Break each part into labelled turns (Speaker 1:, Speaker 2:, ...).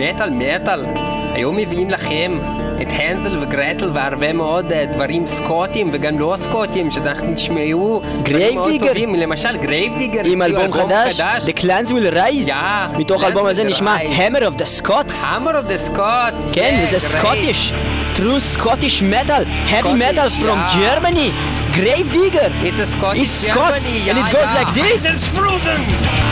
Speaker 1: מטאל מטאל, היום מביאים לכם את הנזל וגרטל והרבה מאוד אה, דברים סקוטיים וגם לא סקוטיים שאנחנו תשמעו דברים מאוד. טובים, למשל Grave Digger
Speaker 2: עם אלבום חדש, The Clans will rise. מתוך האלבום הזה נשמע. Hammer of the Scots.
Speaker 1: Hammer of the Scots,
Speaker 2: כן,
Speaker 1: yeah,
Speaker 2: וזה
Speaker 1: great.
Speaker 2: Scottish. True Scottish metal. Heavy metal from. Germany. Grave Digger.
Speaker 1: It's a Scottish
Speaker 2: It's Scots, and it goes
Speaker 1: yeah.
Speaker 2: like this.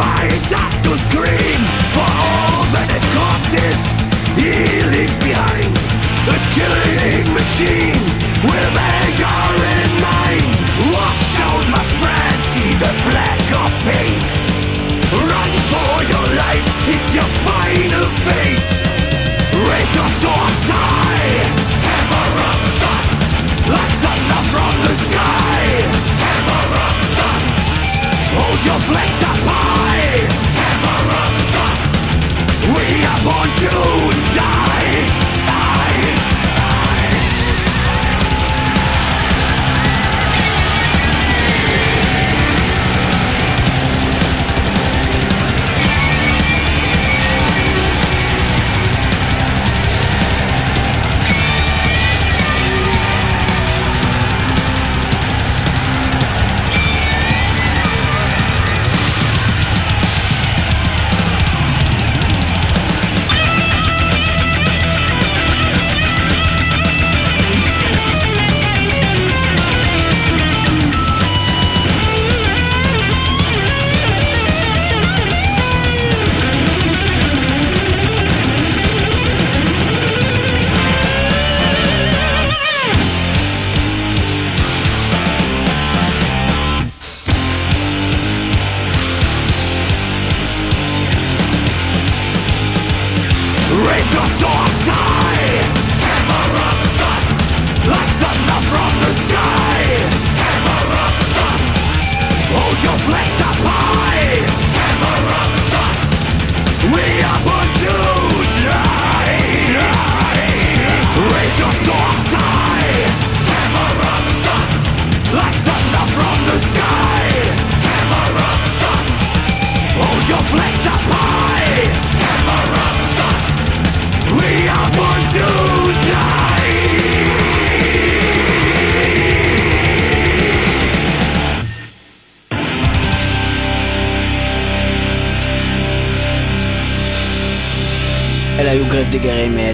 Speaker 3: To scream for all that he leaves behind. A killing machine with mind. Watch out, my friend, see the of fate. Run for your life, it's your final fate. Raise your swords high, hammer the Scots, like thunder from the sky. Hammer Scots, hold your you die.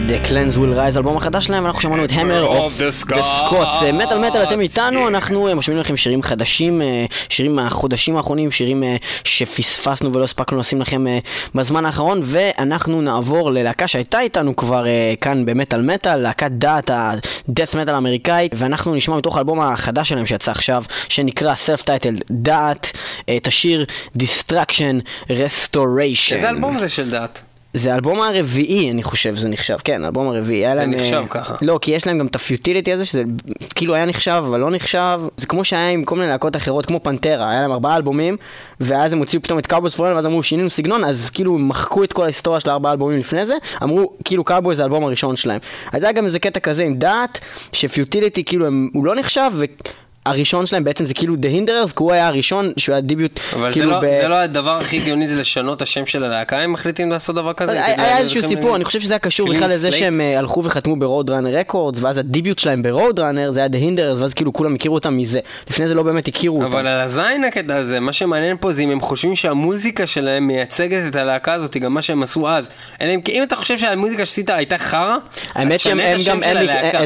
Speaker 3: The
Speaker 2: Clans will rise, אלבום החדש שלהם, אנחנו שמענו את Hammer of
Speaker 1: the
Speaker 2: the Scots. אה, מטאל מטאל אתם איתנו, אנחנו אה, משמיעים לכם שירים חדשים, אה, שירים מהחודשים האחרונים, שירים אה, שפספסנו ולא הספקנו לשים לכם בזמן האחרון, ואנחנו נעבור ללהקה שהייתה איתנו כבר כאן במטאל מטאל, להקת דעת ה-death metal האמריקאית, ואנחנו נשמע מתוך האלבום החדש שלהם שיצא עכשיו, שנקרא self-titled דעת, את השיר Distraction Restoration.
Speaker 1: איזה אלבום זה של דת?
Speaker 2: זה האלבום הרביעי, אני חושב, זה נחשב, כן, האלבום הרביעי.
Speaker 1: זה
Speaker 2: להם,
Speaker 1: נחשב
Speaker 2: אה,
Speaker 1: ככה.
Speaker 2: לא, כי יש להם גם את ה Futility הזה, שזה כאילו היה נחשב, אבל לא נחשב. זה כמו שהיה עם כל מיני להקות אחרות, כמו פנטרה, היה להם ארבעה אלבומים, ואז הם הוציאו פתאום את Cowboys from Hell, ואז אמרו, שינינו סגנון, אז כאילו מחקו את כל ההיסטוריה של הארבעה אלבומים לפני זה, אמרו, כאילו Cowboys זה האלבום הראשון שלהם. אז היה גם איזה קטע כזה עם דעת, ש Futility כאילו הם, הוא לא נחשב, ו...
Speaker 3: הראשון שלהם בעצם זה כאילו The Hinderers, כי הוא היה הראשון, שהוא היה debut,
Speaker 1: אבל זה
Speaker 3: כאילו
Speaker 1: לא,
Speaker 3: ב...
Speaker 1: זה לא הדבר הכי הגיוני זה לשנות את השם של הלהקה, הם מחליטים לעשות דבר כזה?
Speaker 3: היה היה איזשהו סיפור, אני חושב שזה היה קשור בכלל לזה? שהם אה, הלכו וחתמו ברוד ראנר רקורדס, ואז הדיביוט שלהם ברוד ראנר זה היה The Hinderers, ואז כאילו כולם הכירו אותם מזה. לפני זה לא באמת הכירו אותם.
Speaker 1: אבל על הזין הקטע הזה, מה שמעניין פה זה אם הם חושבים שהמוזיקה שלהם מייצגת את הלהקה הזאת, גם מה שהם עשו אז. אם אתה חושב שהמוזיקה שעשית הייתה חרא,
Speaker 3: האמת שהם גם, הם.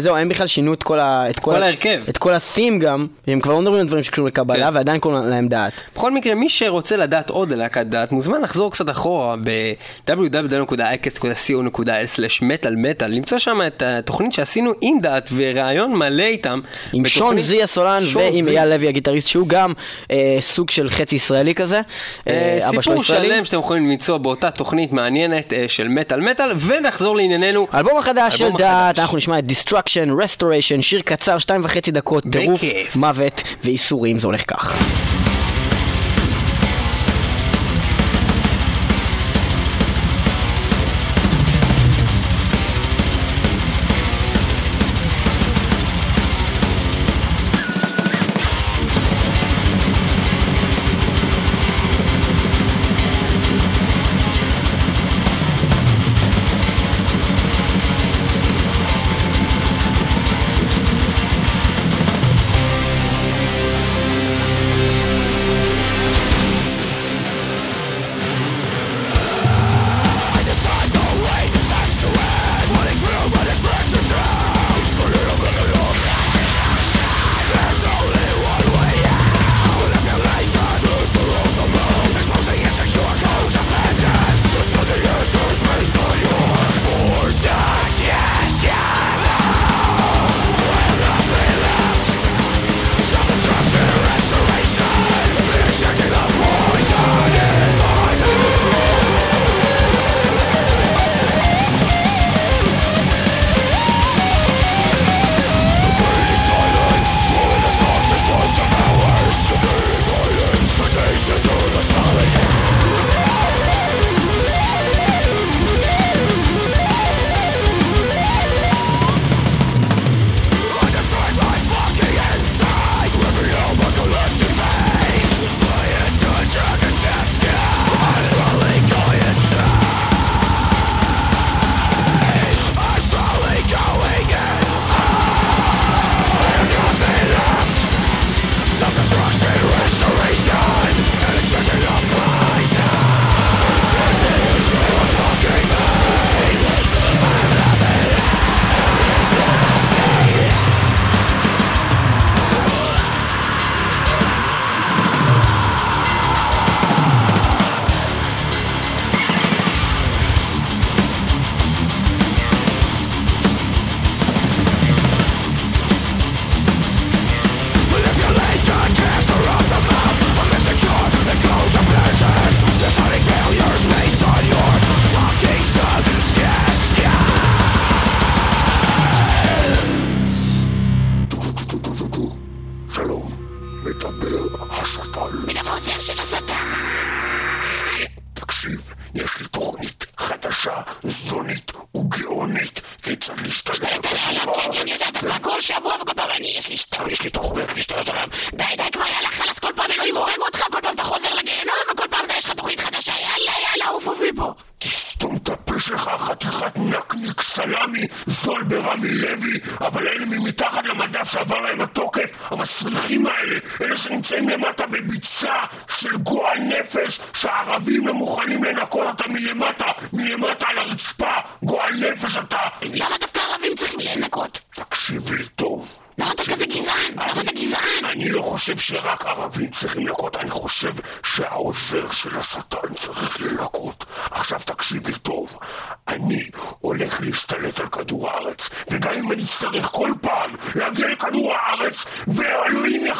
Speaker 3: אה, הם בכלל שינו את כל ה... את
Speaker 1: כל ההרכב.
Speaker 3: את כל הסים גם, הם כבר לא מדברים על דברים שקשורים לקבלה,
Speaker 1: כן.
Speaker 3: ועדיין קוראים להם דעת.
Speaker 1: בכל מקרה, מי שרוצה לדעת עוד על להקת דעת, מוזמן לחזור קצת אחורה ב-www.icast.co.il/metal metal, למצוא שם את התוכנית שעשינו עם דעת וראיון מלא איתם.
Speaker 3: עם שון זי הסולן ועם. אייל לוי הגיטריסט שהוא גם אה, סוג של חצי ישראלי כזה.
Speaker 1: אה,
Speaker 3: אה,
Speaker 1: סיפור
Speaker 3: ישראלי.
Speaker 1: שלם שאתם יכולים למצוא באותה תוכנית מעניינת אה, של מטאל מטאל, ונחזור לענייננו.
Speaker 3: האלבום החדש של דעת. אנחנו נשמע את Destruction, Restoration, שיר קצר, שתיים וחצי דקות, טירוף. מוות ואיסורים, זה הולך כך.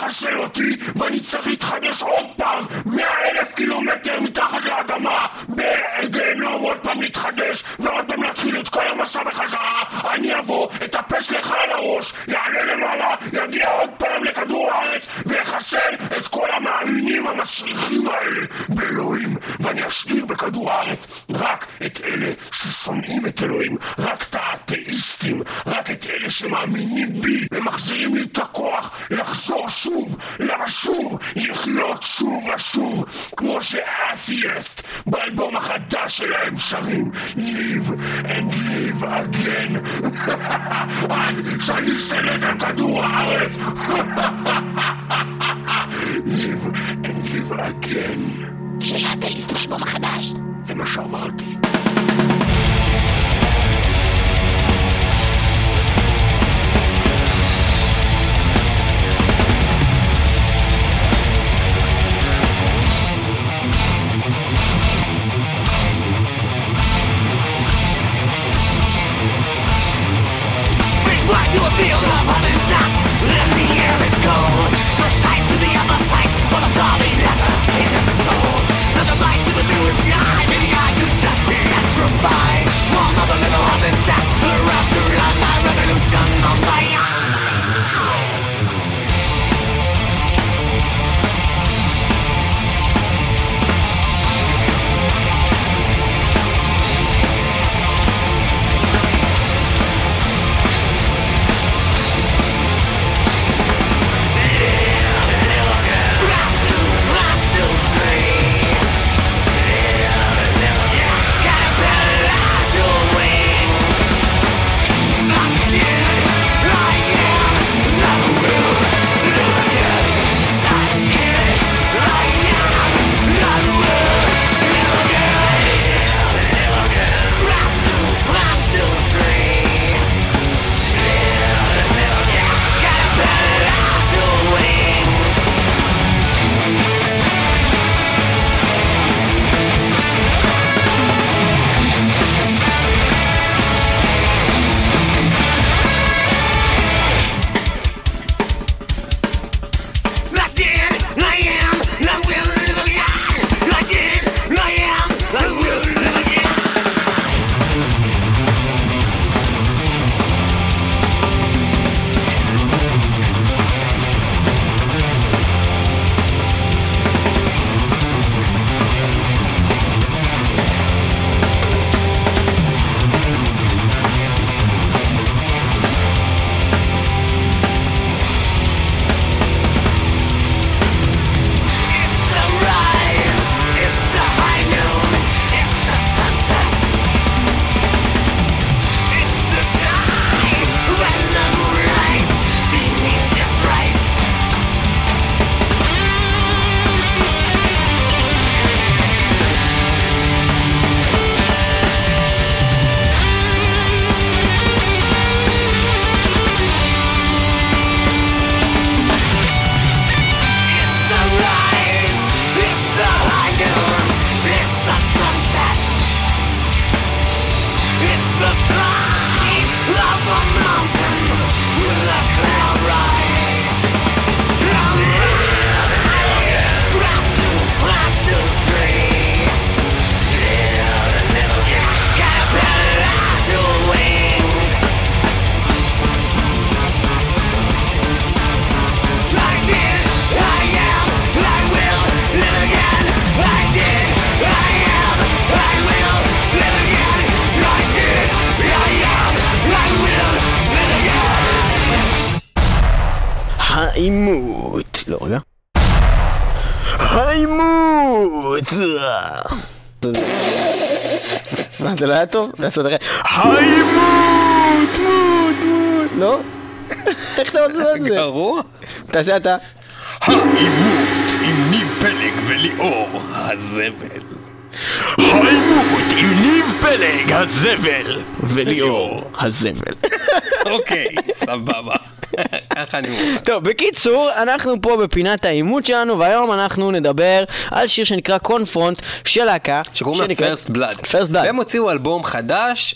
Speaker 4: יחסל אותי, ואני צריך להתחדש עוד פעם, מאה אלף קילומטר מתחת לאדמה, בגיהנום עוד פעם להתחדש, ועוד פעם להתחיל את כל המסע בחזרה, אני אבוא, אטפס לך על הראש, יעלה למעלה, יגיע עוד פעם לכדור הארץ,
Speaker 3: אחסל את כל המאמינים המסריחים האלה באלוהים, ואני אשאיר בכדור הארץ רק את אלה ששונאים את אלוהים, רק את האתאיסטים, רק את אלה שמאמינים בי, ומחזירים לי את הכוח לחזור שוב, לשוב, לחיות שוב ושוב, כמו שאתייסט באלבום החדש שלהם שרים Live and live again. עד שאני אשתלט על כדור הארץ live and live again של האתאיסט באלבום החדש זה מה שאמרתי
Speaker 2: טוב? לעשות אחרי... העימות! מות! מות! לא? איך אתה לעשות את זה?
Speaker 1: גרוע.
Speaker 2: תעשה אתה.
Speaker 1: העימות עם ניב פלג וליאור הזבל.
Speaker 2: העימות עם ניב פלג הזבל וליאור הזבל.
Speaker 1: אוקיי, סבבה. ככה אני מוכן.
Speaker 2: טוב, בקיצור, אנחנו פה בפינת העימות שלנו, והיום אנחנו נדבר על שיר שנקרא קונפרונט של להקה.
Speaker 1: שקוראים לה First Blood.
Speaker 2: First Blood.
Speaker 1: והם הוציאו אלבום חדש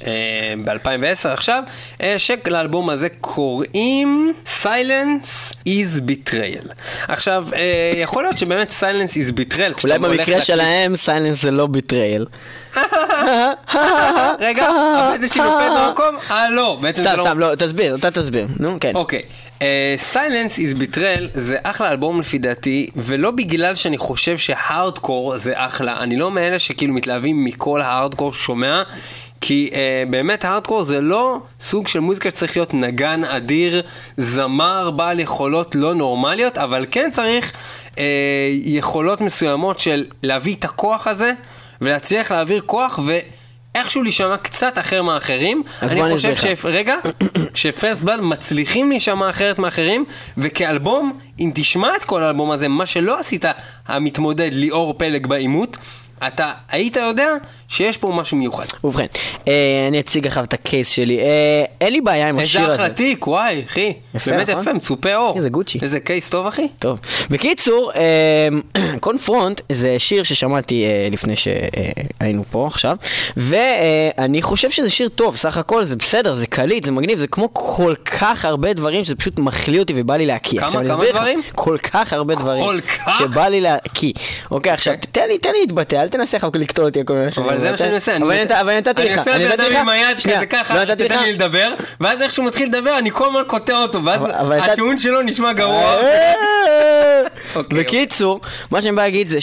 Speaker 1: ב-2010 עכשיו, אה, שלאלבום הזה קוראים Silence is Betrayal. עכשיו, אה, יכול להיות שבאמת Silence is Betrayal,
Speaker 2: אולי במקרה שלהם סיילנס זה לא לא ביטרייל.
Speaker 1: רגע, הבטן שלי נופלת במקום? אה, לא,
Speaker 2: סתם,
Speaker 1: לא...
Speaker 2: סתם, לא, תסביר, אתה תסביר. נו, כן.
Speaker 1: אוקיי, סיילנס איז ביטרל זה אחלה אלבום לפי דעתי, ולא בגלל שאני חושב שהארדקור זה אחלה, אני לא מאלה שכאילו מתלהבים מכל הארדקור ששומע, כי uh, באמת הארדקור זה לא סוג של מוזיקה שצריך להיות נגן אדיר, זמר בעל יכולות לא נורמליות, אבל כן צריך uh, יכולות מסוימות של להביא את הכוח הזה, ולהצליח להעביר כוח ו... איכשהו להישמע קצת אחר מאחרים. אני חושב. ש... רגע, שפרסט בלאד מצליחים להישמע אחרת מאחרים, וכאלבום, אם תשמע את כל האלבום הזה, מה שלא עשית המתמודד ליאור פלג בעימות, אתה היית יודע שיש פה משהו מיוחד.
Speaker 2: ובכן, אה, אני אציג עכשיו את הקייס שלי. אה, אין לי בעיה עם השיר
Speaker 1: איזה
Speaker 2: הזה.
Speaker 1: אחלה תיק, וואי, אחי.
Speaker 2: יפה,
Speaker 1: באמת
Speaker 2: נכון?
Speaker 1: יפה, מצופה אור.
Speaker 2: איזה גוצ'י.
Speaker 1: איזה קייס טוב, אחי.
Speaker 2: טוב. בקיצור, קונפרונט זה שיר ששמעתי אה, לפני שהיינו פה עכשיו, ואני חושב שזה שיר טוב, סך הכל זה בסדר, זה קליט, זה מגניב, זה כמו כל כך הרבה דברים שזה פשוט מחליא אותי ובא לי להקיא.
Speaker 1: כמה-
Speaker 2: עכשיו,
Speaker 1: כמה
Speaker 2: אסביר לך,
Speaker 1: דברים?
Speaker 2: כל כך הרבה דברים.
Speaker 1: כל כך?
Speaker 2: שבא לי להקיא. אוקיי, עכשיו, תן לי, תן לי להתבטא, אל תנסה כך לקטוע אותי. על כל מיני
Speaker 1: אבל זה מה שאני עושה.
Speaker 2: אבל נתתי לך.
Speaker 1: אני עושה
Speaker 2: נתתי
Speaker 1: אדם עם היד כזה ככה,
Speaker 2: לא
Speaker 1: תתן. לי לדבר, ואז איך שהוא מתחיל לדבר, אני כל הזמן קוטע אותו, ואז הטיעון שלו נשמע גרוע. אוקיי,
Speaker 2: בקיצור, מה שאני בא להגיד זה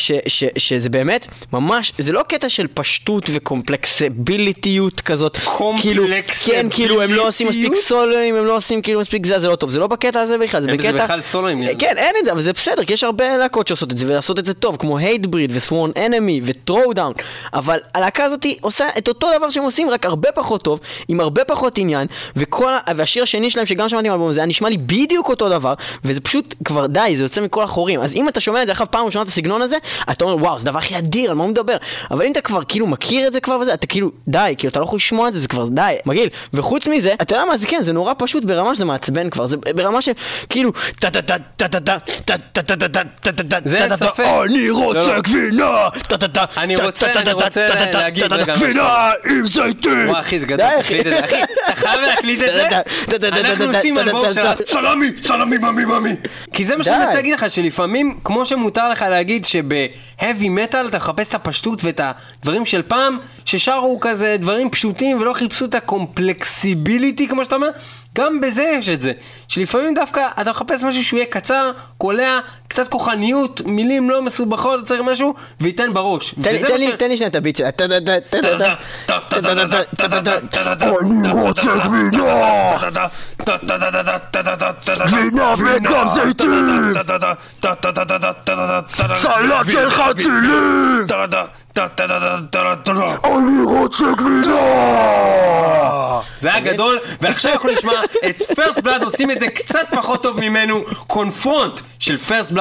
Speaker 2: שזה באמת ממש, זה לא קטע של פשטות וקומפלקסיביליטיות כזאת. כאילו, כן, כאילו הם לא עושים מספיק? סולואים, הם לא עושים כאילו מספיק זה, זה לא טוב. זה לא בקטע הזה בכלל, זה בקטע...
Speaker 1: בכלל סולואים.
Speaker 2: כן, אין את זה, אבל זה בסדר, כי יש הרבה להקות שעושות את זה, ולעשות את זה טוב, כמו Hatebreed ו Sworn Enemy ו Throwdown. אבל הלהקה הזאת עושה את אותו דבר שהם עושים, רק הרבה פחות טוב, עם הרבה פחות עניין, וכל, והשיר השני שלהם, שגם שמעתי באלבום הזה, היה נשמע לי בדיוק אותו דבר, וזה פשוט כבר די, זה יוצא מכל החורים. אז אם אתה שומע את זה עכשיו פעם ראשונה את הסגנון הזה, אתה אומר, וואו, זה דבר הכי אדיר, על מה הוא מדבר? אבל אם אתה כבר כאילו מכיר את זה כבר וזה, אתה כאילו, די, כאילו אתה לא יכול לשמוע את זה, זה כבר די, מגעיל. וחוץ מזה, אתה יודע מה, זה כן, זה נורא פשוט ברמה שזה מעצבן כבר, זה ברמה של כאילו, טה טה טה טה טה טה טה טה טה טה טה טה טה טה
Speaker 1: זה
Speaker 2: טה
Speaker 1: אין
Speaker 2: טה טה
Speaker 1: ספק.
Speaker 2: אני
Speaker 1: לא,
Speaker 2: רוצה
Speaker 1: לא.
Speaker 2: גבינה! טה טה טה
Speaker 1: אני
Speaker 2: טה
Speaker 1: רוצה-
Speaker 2: טה
Speaker 1: אני
Speaker 2: טה טה
Speaker 1: רוצה
Speaker 2: טה טה
Speaker 1: להגיד
Speaker 2: טה טה
Speaker 1: רגע
Speaker 2: טה
Speaker 1: משהו.
Speaker 2: גבינה עם זיתים!
Speaker 1: וואי אחי, זה גדול, תקליט את זה, אחי, אתה חייב להקליט את זה, אנחנו עושים אלבום של...
Speaker 3: סלמי, סלמי, ממי, ממי.
Speaker 1: כי זה מה שאני. מנסה להגיד לך, שלפעמים, כמו שמותר לך להגיד שב-heavy metal אתה מחפש את הפשטות ואת הדברים של פעם, ששרו כזה דברים פשוטים ולא חיפשו את הקומפלקסיביליטי, כמו שאתה אומר, גם בזה יש את זה. שלפעמים דווקא אתה מחפש משהו שהוא יהיה קצר, קולע, קצת כוחניות, מילים לא מסובכות, צריך משהו, וייתן בראש.
Speaker 2: תן לי תן לי שנייה את הביט שלה.
Speaker 3: אני רוצה גבינה! גבינה וגם זיתים! סלט של חצילים! אני רוצה גבינה!
Speaker 1: זה היה גדול, ועכשיו אנחנו נשמע את פרסט בלאד עושים את זה קצת פחות טוב ממנו, קונפרונט של פרסט בלאד.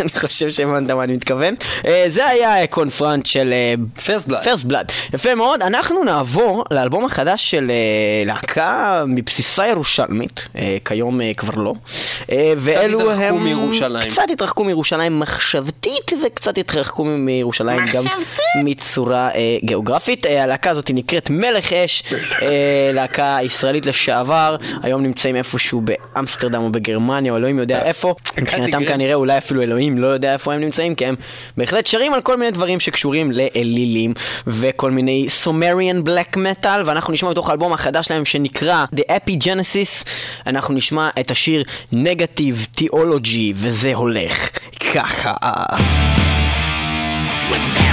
Speaker 5: אני
Speaker 2: חושב שהבנת מה אני מתכוון. אה, זה היה קונפרנט של
Speaker 1: First Blood.
Speaker 2: פרסט בלאד. יפה מאוד, אנחנו נעבור לאלבום החדש של אה, להקה מבסיסה ירושלמית, אה, כיום אה, כבר לא. אה, ואלו
Speaker 1: התרחקו
Speaker 2: הם...
Speaker 1: מירושלים.
Speaker 2: קצת התרחקו מירושלים מחשבתית וקצת התרחקו מירושלים גם מצורה אה, גיאוגרפית. אה, הלהקה הזאת נקראת מלך אש, אה, להקה ישראלית לשעבר, היום נמצאים איפשהו באמסטרדם או בגרמניה, או אלוהים יודע איפה. מבחינתם. כנראה אולי אפילו אלוהים לא יודע איפה הם נמצאים, כי הם בהחלט שרים על כל מיני דברים שקשורים לאלילים וכל מיני סומריאן בלק מטאל, ואנחנו נשמע מתוך האלבום החדש שלהם שנקרא The Epigenesis, אנחנו נשמע את השיר Negative Theology, וזה הולך ככה.
Speaker 3: When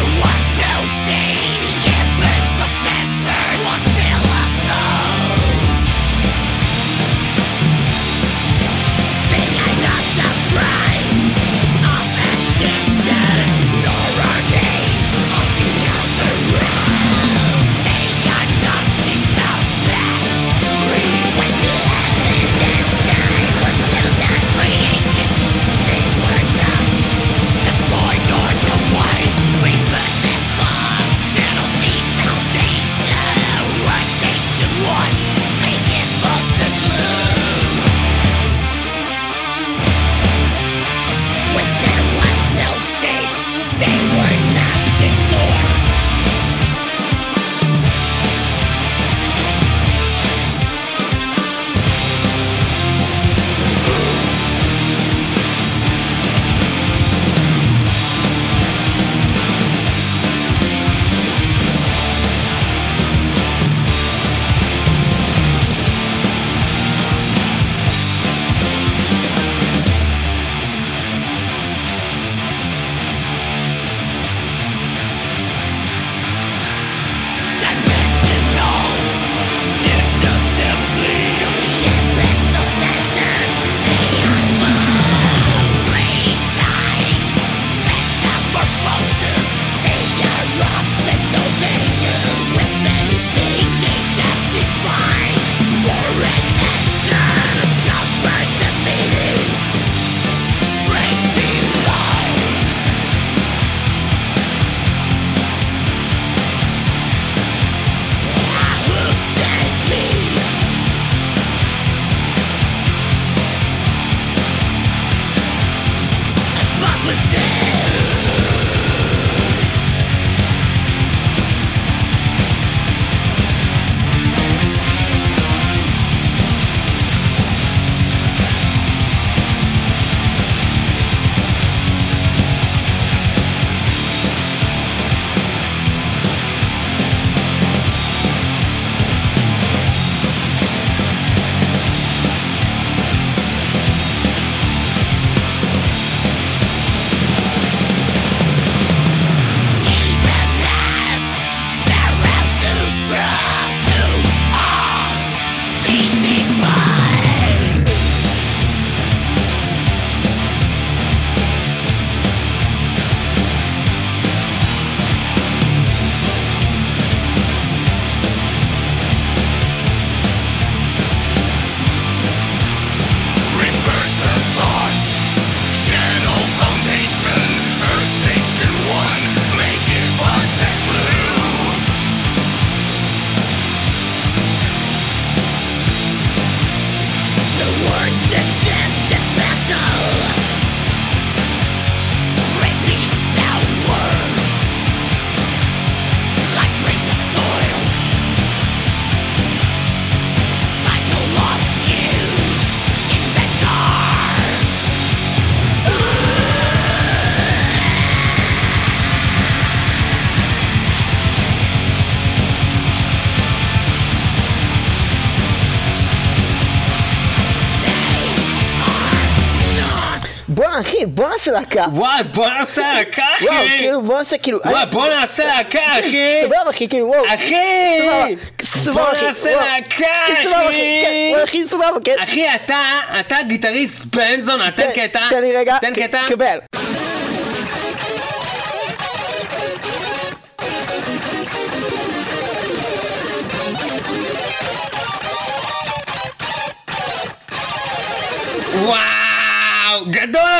Speaker 2: נעשה להקה.
Speaker 1: וואי, בוא נעשה להקה,
Speaker 2: וואו,
Speaker 1: אחי!
Speaker 2: כאילו בוא נעשה כאילו...
Speaker 1: וואי, בוא נעשה להקה, אחי!
Speaker 2: סבבה אחי, כאילו וואו.
Speaker 1: אחי!
Speaker 2: סבבה,
Speaker 1: בוא
Speaker 2: אחי,
Speaker 1: נעשה
Speaker 2: וואו.
Speaker 1: להקה,
Speaker 2: אחי, כן,
Speaker 1: אחי!
Speaker 2: וואי, אחי, סבבה, כן.
Speaker 1: אחי, אתה, אתה גיטריסט בנזון, תן
Speaker 2: כן,
Speaker 1: קטע.
Speaker 2: תן לי רגע.
Speaker 1: תן קטע.
Speaker 2: קבל.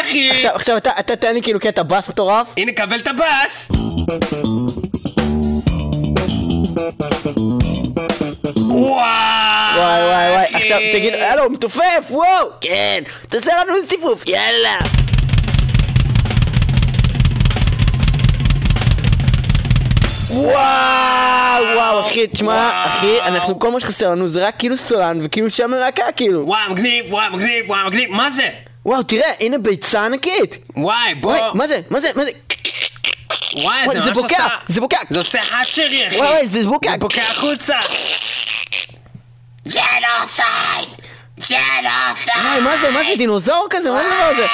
Speaker 1: אחי.
Speaker 2: עכשיו, עכשיו אתה, אתה תן לי כאילו קטע בס מטורף.
Speaker 1: הנה, קבל את. וואו.
Speaker 2: וואי וואי וואי. עכשיו תגיד, הלו, מתופף, וואו, כן, תעשה לנו טיפוף, יאללה. וואו וואו אחי תשמע
Speaker 1: וואו.
Speaker 2: אחי אנחנו כל מה שחסר לנו זה רק כאילו סולן וכאילו שם להקה כאילו
Speaker 1: וואי, מגניב, וואי, מגניב, וואי, מגניב. מה זה?
Speaker 2: וואו תראה הנה ביצה ענקית
Speaker 1: וואי, בוא.
Speaker 2: וואי מה זה מה זה מה זה
Speaker 1: וואי,
Speaker 2: וואי,
Speaker 1: זה
Speaker 2: זה בוקע,
Speaker 1: עושה...
Speaker 2: זה בוקע.
Speaker 1: זה עושה Hatchery, אחי.
Speaker 2: וואי וואי זה בוקע
Speaker 1: זה בוקע החוצה.
Speaker 6: Genocide! Genocide!
Speaker 2: וואי מה זה מה זה דינוזאור כזה מה זה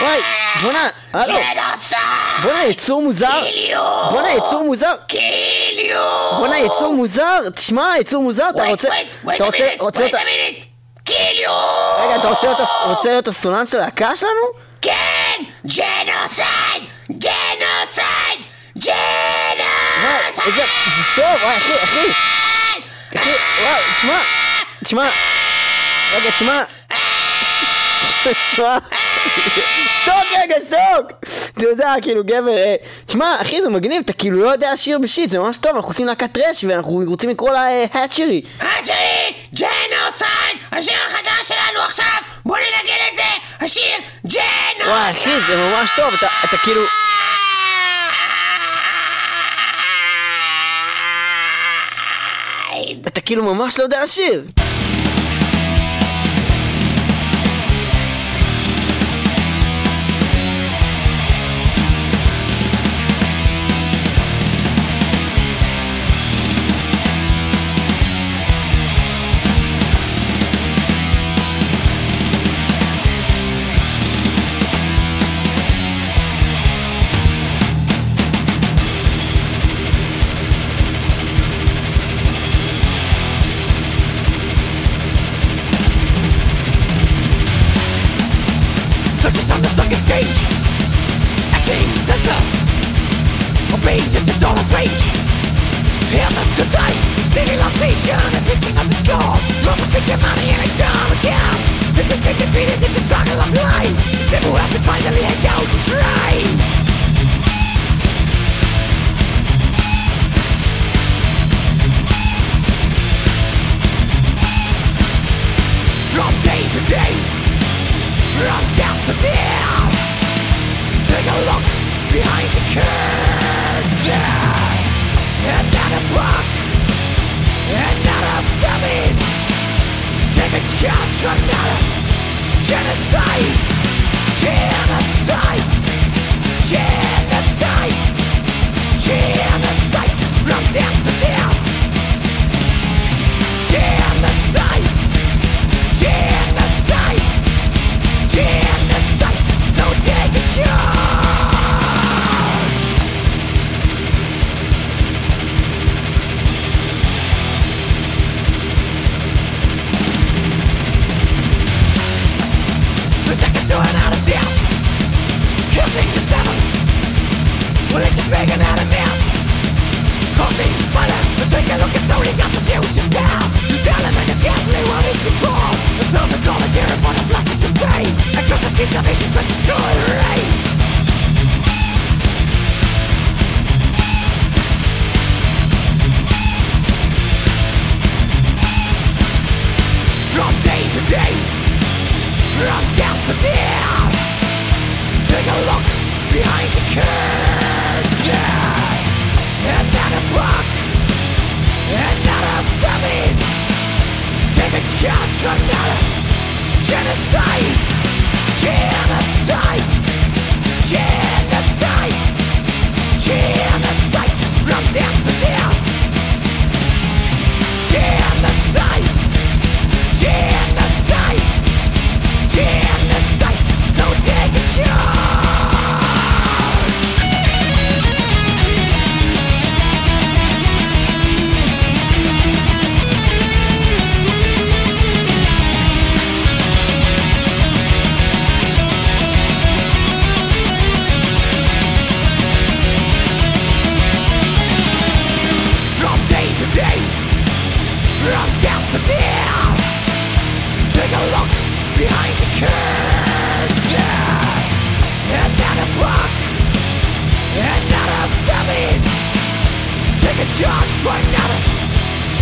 Speaker 2: וואי בואנה הלו
Speaker 6: Genocide!
Speaker 2: בואנה יצור מוזר
Speaker 6: Kill you!
Speaker 2: בואנה יצור מוזר
Speaker 6: Kill you!
Speaker 2: בואנה יצור מוזר תשמע יצור מוזר אתה רוצה אתה רוצה רוצה
Speaker 6: Kill you!
Speaker 2: רגע אתה רוצה להיות- הסולן של הלהקה שלנו?
Speaker 6: כן!
Speaker 2: Genocide!
Speaker 6: Genocide!
Speaker 2: Genocide! זה טוב, וואי, אחי, אחי, אחי, וואי, תשמע, תשמע, רגע, תשמע, תשמע, שתוק רגע, שתוק, אתה יודע, כאילו, גבר, אה, תשמע, אחי, זה מגניב, אתה כאילו לא יודע לשיר ב shit, זה ממש טוב, אנחנו עושים להקת thrash, ואנחנו רוצים לקרוא לה אה, Hatchery.
Speaker 6: Hatchery! Genocide! השיר החדש שלנו עכשיו! בוא ננגן את זה! השיר Genocide!
Speaker 2: וואי, אחי, זה ממש טוב, אתה, אתה כאילו, אתה כאילו ממש לא יודע לשיר.
Speaker 3: take your money and it's time again. If you take and in the struggle of life. Step up and finally hang out try from Take a look behind the curtain. Not a And not a Take a
Speaker 6: chance for another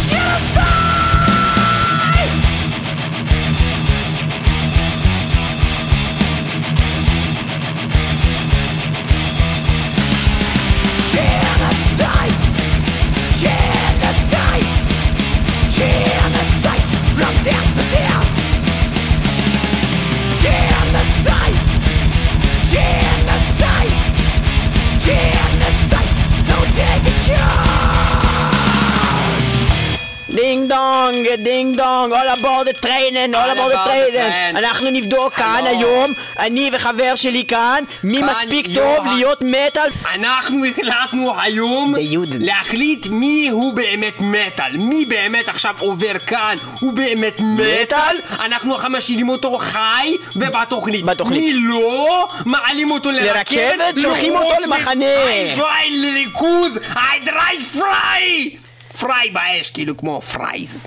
Speaker 6: genocide!
Speaker 2: Yeah! דונג, דינג דונג, all aboard the train, all aboard the train. אנחנו נבדוק כאן. היום, אני וחבר שלי כאן, מי מספיק. טוב להיות מטאל.
Speaker 1: אנחנו החלטנו היום. להחליט מי הוא באמת מטאל, מי באמת עכשיו עובר כאן, הוא באמת מטאל, אנחנו עכשיו משאירים אותו חי ובתוכנית,
Speaker 2: בתוכנית.
Speaker 1: מי לא, מעלים אותו לרכבת,
Speaker 2: שולחים אותו
Speaker 1: לרוץ
Speaker 2: למחנה.
Speaker 1: דריי לריכוז, דריי פריי, פריי באש, כאילו כמו פרייז.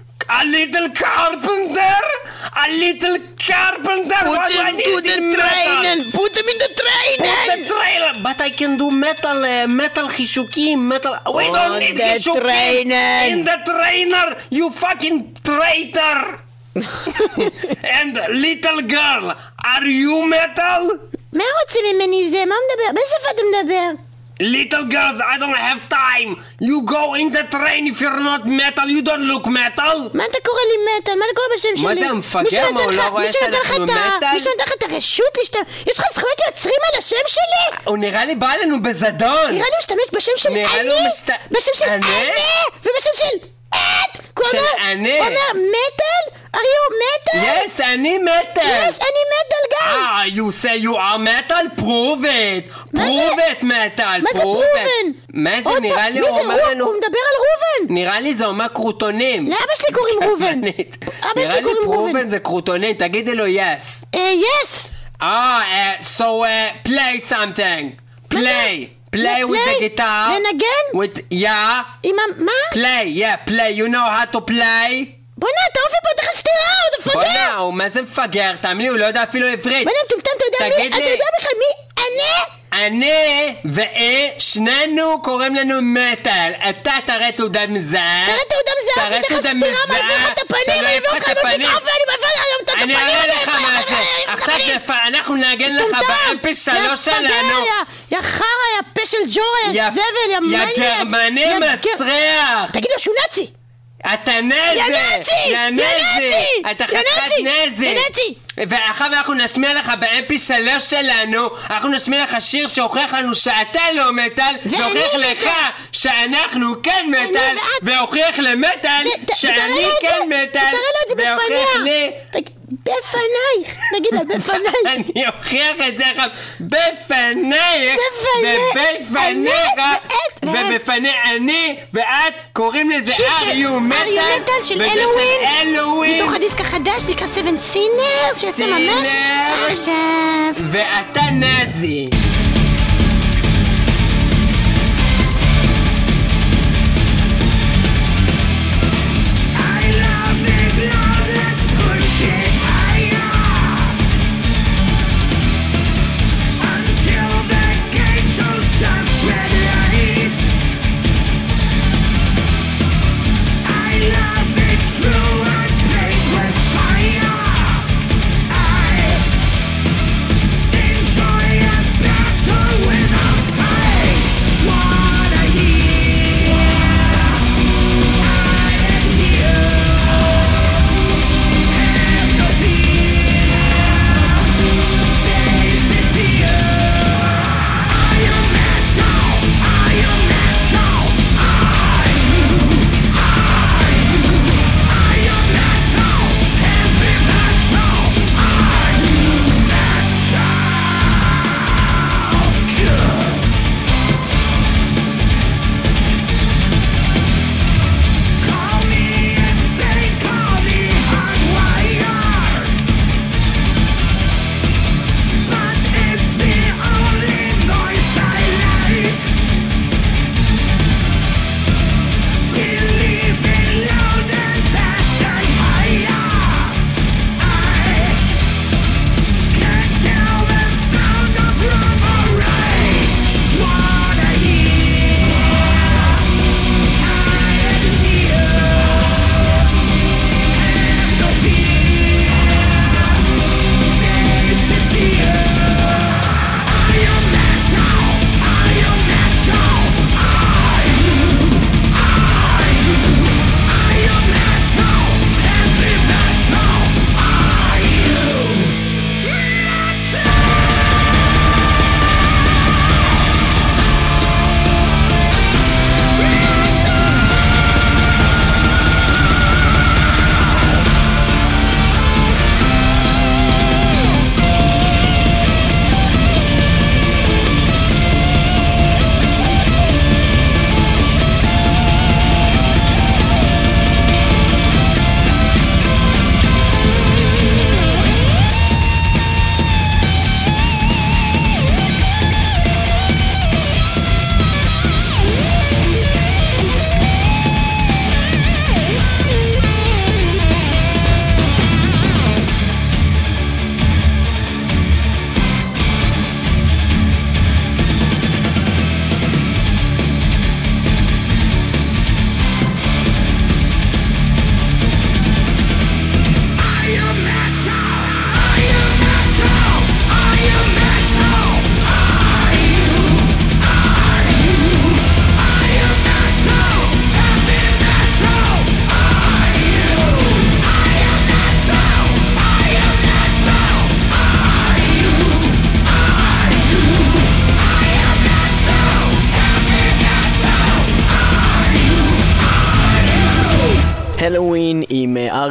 Speaker 1: A little carpenter? A little carpenter?
Speaker 2: Put
Speaker 1: What do I
Speaker 2: him
Speaker 1: need
Speaker 2: to the
Speaker 1: in metal?
Speaker 2: train, put him in the train.
Speaker 1: Put the trailer, but I can do metal, uh, metal חישוקים, metal... We
Speaker 2: On
Speaker 1: don't need
Speaker 2: the
Speaker 1: חישוקים!
Speaker 2: trainer.
Speaker 1: In the trainer, you fucking traitor! and little girl, are you metal?
Speaker 7: מה רוצים ממני זה? מה הוא מדבר? באיזה שפה אתה מדבר?
Speaker 1: Little girls, I don't have time! You go in the train if you're not metal, you don't look metal!
Speaker 7: מה אתה קורא לי מטאל? מה אתה קורא בשם שלי?
Speaker 1: מה המפגר?
Speaker 7: מישהו
Speaker 1: מה, הוא לא רואה שאנחנו מטאל?
Speaker 7: מישהו נתן לך את הרשות להשתמש? יש לך זכויות יוצרים על השם שלי?
Speaker 1: הוא נראה לי בא לנו בזדון!
Speaker 7: נראה לי הוא משתמש בשם של אני, בשם של?
Speaker 1: אני,
Speaker 7: ובשם של אומר-
Speaker 1: אני.
Speaker 7: הוא אומר מטאל? are you metal?
Speaker 1: Yes, אני metal!
Speaker 7: Yes, אני מטאל גם!
Speaker 1: Ah, you say you are metal? Prove it! Prove it, metal!
Speaker 7: מה זה פרובן?
Speaker 1: מה זה? נראה לי הוא? אומר לנו...
Speaker 7: הוא מדבר על ראובן!
Speaker 1: נראה לי זה אומר קרוטונים.
Speaker 7: לאבא שלי קוראים ראובן! אבא שלי
Speaker 1: לי
Speaker 7: קוראים ראובן!
Speaker 1: פרובן זה קרוטונים, תגידי לו יס.
Speaker 7: אה, יס!
Speaker 1: אה, uh, so uh, play something. Play. Play with the
Speaker 7: play?
Speaker 1: guitar.
Speaker 7: לנגן?
Speaker 1: With, yeah.
Speaker 7: עם ה... מה?
Speaker 1: Play, yeah, play. You know how to play?
Speaker 7: בוא'נה, אתה אופי פה תכף סטירה, עוד מפגר!
Speaker 1: בוא'נה, הוא מה זה מפגר? תאמין לי, הוא לא יודע אפילו עברית.
Speaker 7: בוא'נה, מטומטם, אתה יודע מי? אתה. יודע בכלל מי? אני?
Speaker 1: אני ואה, שנינו קוראים לנו מטאל. אתה תראה תעודת מזהה.
Speaker 7: תראה תעודה מזהה,
Speaker 1: תראה תעודה מזהה, שלא
Speaker 7: אני אביא
Speaker 1: יפחד
Speaker 7: אותך
Speaker 1: את
Speaker 7: עם
Speaker 1: הפנים.
Speaker 7: המיקרופון, אני מעביר לך את הפנים!
Speaker 1: אני אראה לך מה זה. עכשיו אנחנו נגן לך
Speaker 7: מטומטם!
Speaker 1: באמפי שלוש
Speaker 7: יא
Speaker 1: שלנו.
Speaker 7: פגר, יא חרא, יא פה של ג'ורה, יא זבל, יא מניאק!
Speaker 1: יא גרמני מסריח.
Speaker 7: תגיד לו שהוא נאצי!
Speaker 1: אתה נזי!
Speaker 7: יא נאצי!
Speaker 1: יא!
Speaker 7: נאצי!
Speaker 1: אתה חתיכת
Speaker 7: נאצי! יא נאצי!
Speaker 1: ואחר אנחנו נשמיע לך ב-MP3 שלנו, אנחנו נשמיע לך שיר שהוכיח לנו שאתה לא מטאל, והוכיח לך. שאנחנו כן מטאל, והוכיח למטאל שאני כן מטאל, והוכיח! לי...
Speaker 7: תג- בפניי! נגיד לה, בפניי!
Speaker 1: אני אוכיח את זה עכשיו בפנייך,
Speaker 7: בפנייך,
Speaker 1: ובפניך, ובפני אני ואת, קוראים לזה
Speaker 7: של
Speaker 1: אריו מטאל,
Speaker 7: של
Speaker 1: וזה
Speaker 7: אלווין,
Speaker 1: אלווין,
Speaker 7: מתוך הדיסק החדש נקרא 7 סינרס, שיוצא ממש. עכשיו.
Speaker 1: ואתה נזי.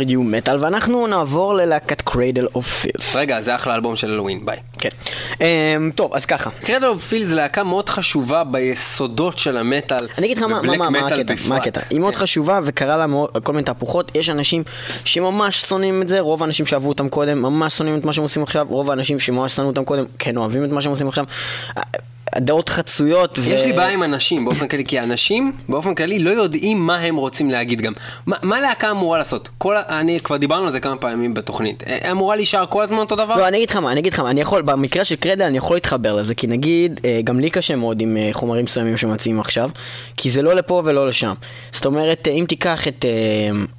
Speaker 2: Are you metal, ואנחנו נעבור ללהקת Cradle of Filth.
Speaker 1: רגע, זה אחלה אלבום של Helloween, ביי.
Speaker 2: כן. אמ, טוב, אז ככה.
Speaker 1: Cradle of Filth זה להקה מאוד חשובה ביסודות של המטאל.
Speaker 2: אני אגיד לך מה, מה, מה, מה הקטע, מה. הקטע. היא מאוד
Speaker 1: כן.
Speaker 2: חשובה וקרה לה מאוד, כל מיני תהפוכות. יש אנשים שממש שונאים את זה, רוב האנשים שאהבו אותם קודם ממש שונאים את מה שהם עושים עכשיו, רוב האנשים שממש שנאו אותם קודם כן אוהבים את מה שהם עושים עכשיו. הדעות חצויות. ו-
Speaker 1: יש לי בעיה עם אנשים באופן כללי, כי אנשים באופן כללי לא יודעים מה הם רוצים להגיד גם. מה, מה להקה אמורה לעשות? כל, אני כבר דיברנו על זה כמה פעמים בתוכנית. אה, אמורה להישאר כל הזמן אותו דבר?
Speaker 2: לא, אני אגיד לך מה, אני אגיד לך מה, אני יכול, במקרה של קרדל אני יכול להתחבר לזה, כי נגיד, אה, גם לי קשה מאוד עם אה, חומרים מסוימים שמציעים עכשיו, כי זה לא לפה ולא לשם. זאת אומרת, אם תיקח את,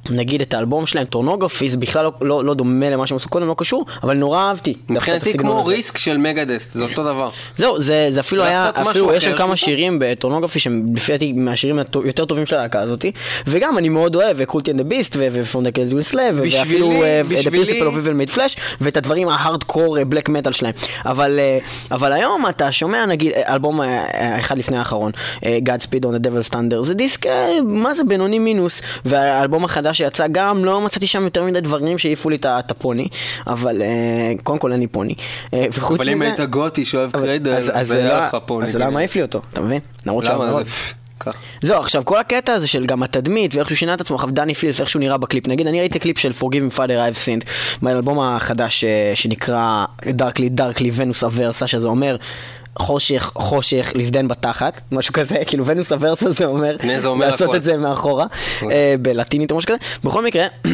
Speaker 2: נגיד, את האלבום שלהם, טורנוגרפי, זה בכלל לא, לא, לא דומה למה שהם עשו קודם, לא קשור, אבל נורא אהבתי.
Speaker 1: מבחינתי כמו. ריסק של מגדס, זה אותו דבר.
Speaker 2: זהו, זה, זה אפילו היה,
Speaker 1: לעשות משהו
Speaker 2: אפילו יש שם כמה שירים בטורנוגרפי שהם לפי דעתי מהשירים הטוב- יותר טובים של הלהקה הזאתי, וגם אני מאוד אוהב קולטי אנד הביסט ופונדקל דול סלאב, ואפילו The
Speaker 1: בשבילי-
Speaker 2: Principle of Evil Made Flesh, ואת הדברים ההארדקור black metal שלהם. אבל, אה, אבל היום אתה שומע נגיד אה, אלבום אה, האחד לפני האחרון, אה, Godspeed on the Devil's Thunder, זה דיסק, מה זה בינוני מינוס, והאלבום החדש שיצא גם לא מצאתי שם יותר מדי דברים שהעיפו לי את הפוני, אבל קודם כל אין לי פוני.
Speaker 1: אבל אם היית גותי שאוהב Cradle,
Speaker 2: אז-
Speaker 1: לך פה.
Speaker 2: אז לא מעיף לי אותו, אתה מבין? למרות
Speaker 1: למה?
Speaker 2: זהו, עכשיו כל הקטע הזה של גם התדמית ואיך שהוא שינה את עצמו, עכשיו Dani Filth, איך שהוא נראה בקליפ, נגיד אני ראיתי קליפ של Forgive me Father I've sinned, מהאלבום החדש אה, שנקרא Darkly Darkly Venus Aversa, שזה אומר חושך, חושך, להזדיין בתחת, משהו כזה, כאילו Venus Aversa זה אומר,
Speaker 1: זה אומר
Speaker 2: לעשות
Speaker 1: הכל.
Speaker 2: את זה מאחורה, אה, בלטינית או משהו כזה, בכל מקרה.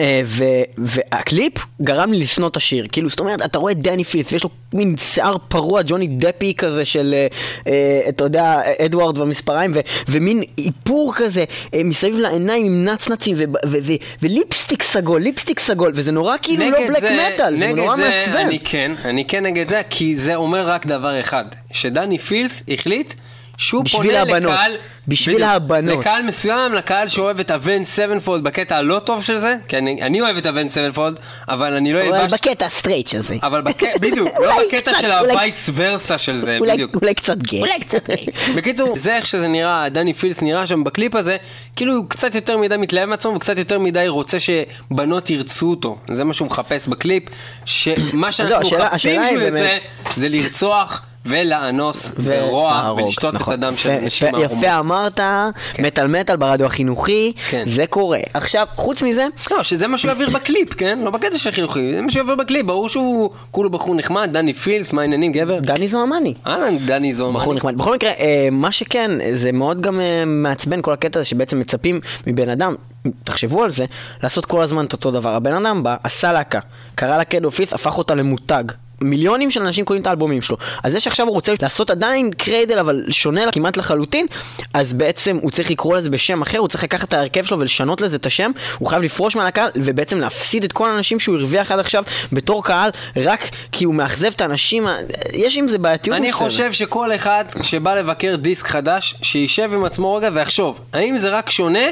Speaker 2: אה, ו- והקליפ גרם לי לשנוא את השיר, כאילו זאת אומרת אתה רואה את Dani Filth ויש לו מין שיער פרוע ג'וני דפי כזה של אה, אה, אתה יודע אדוארד והמספריים ו- ומין איפור כזה אה, מסביב לעיניים עם נצנצים ו- ו- ו- ו lipstick סגול, lipstick סגול וזה נורא כאילו לא black metal, זה נורא
Speaker 1: זה
Speaker 2: מעצבן.
Speaker 1: אני כן, אני כן נגד זה, כי זה אומר רק דבר אחד, ש Dani Filth החליט שהוא
Speaker 2: בשביל
Speaker 1: פונה
Speaker 2: הבנות.
Speaker 1: לקהל,
Speaker 2: בשביל
Speaker 1: בדיוק,
Speaker 2: הבנות.
Speaker 1: לקהל מסוים, לקהל שאוהב את Avenged Sevenfold בקטע הלא טוב של זה, כי אני, אני אוהב את Avenged Sevenfold, אבל אני לא
Speaker 2: אבל
Speaker 1: אלבש,
Speaker 2: בקטע הסטרייט הזה.
Speaker 1: אבל בק... בדיוק, לא בקטע של
Speaker 2: ה
Speaker 1: vice versa של זה,
Speaker 2: אולי-
Speaker 1: בדיוק.
Speaker 2: אולי קצת גיי.
Speaker 7: אולי קצת גיי.
Speaker 1: בקיצור, זה איך שזה נראה, Dani Filth נראה שם בקליפ הזה, כאילו הוא קצת יותר מדי מתלהב מעצמו וקצת יותר מדי רוצה שבנות ירצו אותו. זה מה שהוא מחפש בקליפ, שמה שאנחנו
Speaker 2: לא, השאלה-
Speaker 1: מחפשים שהוא יוצא, זה לרצוח ולאנוס
Speaker 2: ולהרוג,
Speaker 1: ולשתות את
Speaker 2: נכון.
Speaker 1: הדם של
Speaker 2: יפה-
Speaker 1: נשים
Speaker 2: יפה- אמרת, מטאל מטאל ברדיו החינוכי,
Speaker 1: כן.
Speaker 2: זה קורה. עכשיו, חוץ מזה,
Speaker 1: לא, שזה מה שהוא יעביר בקליפ, כן? לא בקטע של חינוכי, זה מה שהוא יעביר בקליפ, ברור שהוא כולו בחור נחמד, Dani Filth, מה העניינים גבר?
Speaker 2: דני זוהמה.
Speaker 1: אהלן, דני זוהמה.
Speaker 2: בחור נחמד. בכל מקרה, אה, מה שכן, זה מאוד גם אה, מעצבן כל הקטע הזה שבעצם מצפים מבן אדם, תחשבו על זה, לעשות כל הזמן את אותו דבר. הבן אדם בא, עשה להקה, קרא לה Cradle of Filth, הפך אותה למותג. מיליונים של אנשים קונים את האלבומים שלו. אז זה שעכשיו הוא רוצה לעשות עדיין Cradle אבל שונה לה כמעט לחלוטין, אז בעצם הוא צריך לקרוא לזה בשם אחר, הוא צריך לקחת את ההרכב שלו ולשנות לזה את השם, הוא חייב לפרוש מהלהקה ובעצם להפסיד את כל האנשים שהוא הרוויח עד עכשיו בתור קהל, רק כי הוא מאכזב את האנשים, יש עם זה בעייתיות
Speaker 1: אני. חושב שכל אחד שבא לבקר דיסק חדש, שישב עם עצמו רגע ויחשוב, האם זה רק שונה,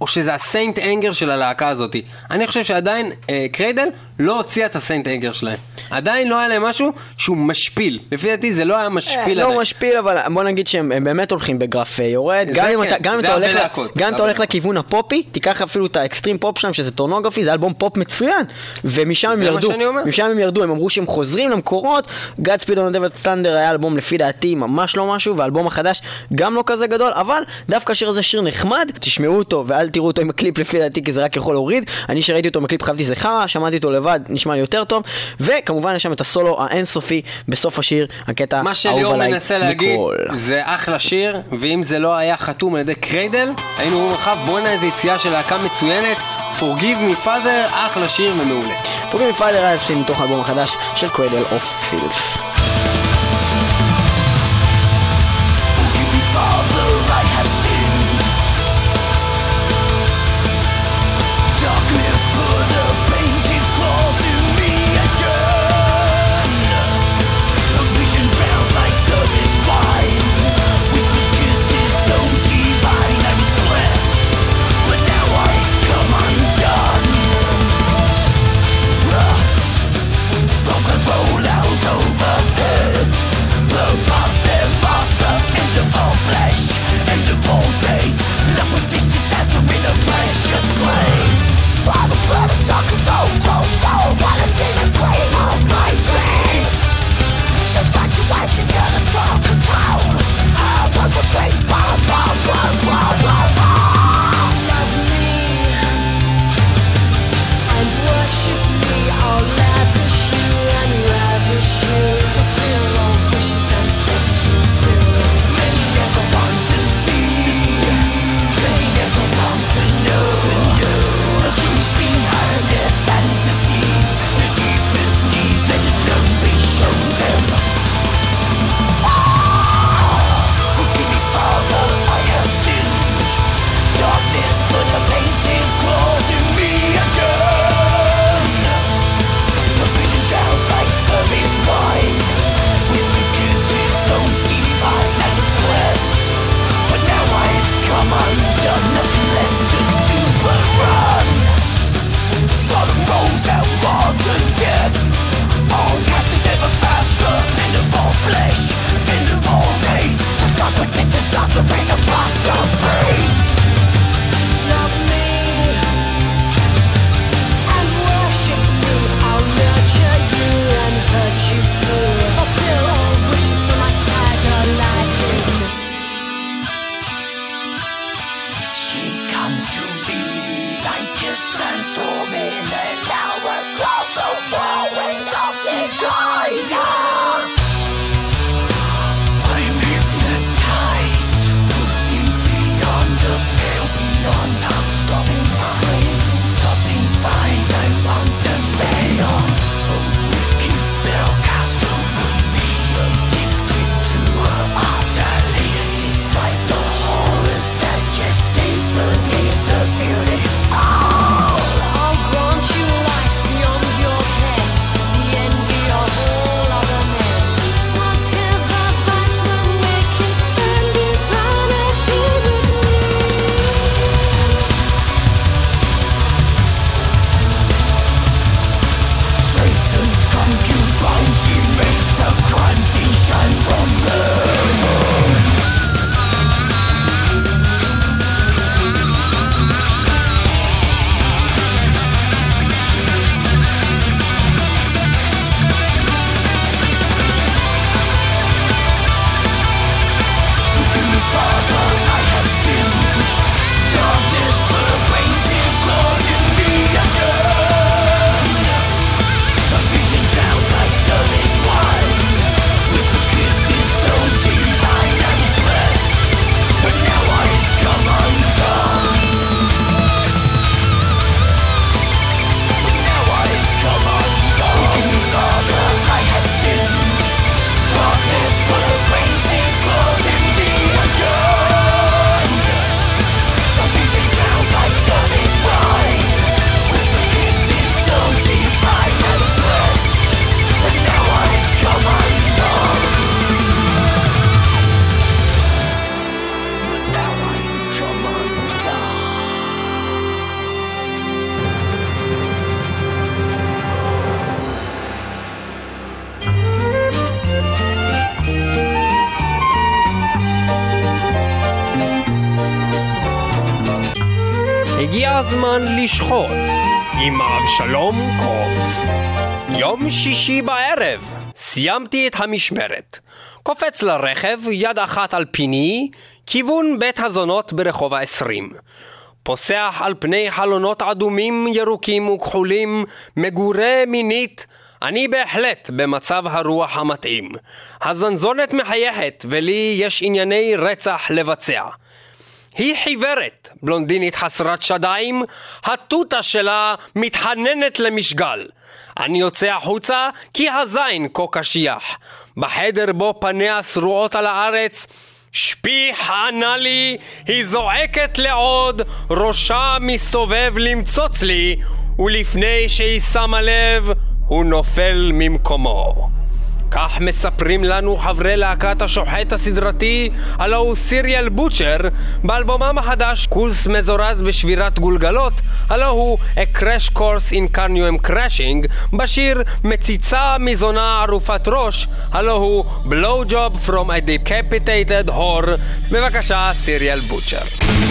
Speaker 1: או שזה ה St. Anger של הלהקה הזאת. אני חושב שעדיין אה, Cradle לא הוציאה את ה St. Anger שלהם. עדיין לא היה להם משהו שהוא משפיל. לפי דעתי זה לא היה משפיל
Speaker 2: לא
Speaker 1: עדיין.
Speaker 2: משפיל, אבל בוא נגיד שהם הם באמת הולכים בגרף אה, יורד. גם אם
Speaker 1: כן,
Speaker 2: אתה- גם אתה הולך
Speaker 1: להקות,
Speaker 2: גם אתה הולך. לכיוון הפופי, תיקח אפילו את ה extreme pop שלהם, שזה Thornography, זה אלבום פופ מצוין. ומשם הם ירדו. משם הם ירדו, הם אמרו שהם חוזרים למקורות. Speed on the Devil Thunder היה אלבום לפי דעתי ממש לא משהו, והאלבום החדש גם לא כזה גדול, אבל דווקא השיר הזה שיר נחמד, תשמעו אותו ואל תראו אותו עם הקליפ לפי דעתי, כי זה רק יכול להוריד. אני שראיתי אותו עם הקליפ חשבתי שזה חרא, שמעתי אותו לבד, נשמע לי יותר טוב. וכמובן יש שם את הסולו האינסופי בסוף השיר, הקטע
Speaker 1: מה
Speaker 2: האהוב
Speaker 1: שליאור
Speaker 2: עליי
Speaker 1: מנסה להגיד,
Speaker 2: מכל.
Speaker 1: זה אחלה שיר, ואם זה לא היה חתום על ידי Cradle, היינו אומרים לך, בואנה איזה יציאה של להקה מצוינת, Forgive me father, אחלה שיר ומעולה.
Speaker 3: Forgive me father I have sinned מתוך האלבום החדש של Cradle of Filth. comes to be like a sandstorm in an hourglass, of whirlwind
Speaker 1: of desire. עם אבשלום קוף. יום שישי בערב, סיימתי את המשמרת. קופץ לרכב, יד אחת על פיני, כיוון בית הזונות ברחוב העשרים. פוסח על פני חלונות אדומים, ירוקים וכחולים, מגורה מינית, אני בהחלט במצב הרוח המתאים. הזנזונת מחייכת, ולי יש ענייני רצח לבצע. היא חיוורת, בלונדינית חסרת שדיים, התותה שלה מתחננת למשגל. אני יוצא החוצה כי הזין כה קשיח. בחדר בו פניה שרועות על הארץ, שפיך ענה לי, היא זועקת לעוד, ראשה מסתובב למצוץ לי, ולפני שהיא שמה לב, הוא נופל ממקומו. כך מספרים לנו חברי להקת השוחט הסדרתי, הלו הוא סיריאל בוטשר, באלבומם החדש קורס מזורז בשבירת גולגלות, הלו הוא A Crash Course in Carnium Crashing, בשיר מציצה מזונה ערופת ראש, הלו הוא Blow Job from a Decapitated Whore, בבקשה סיריאל בוטשר.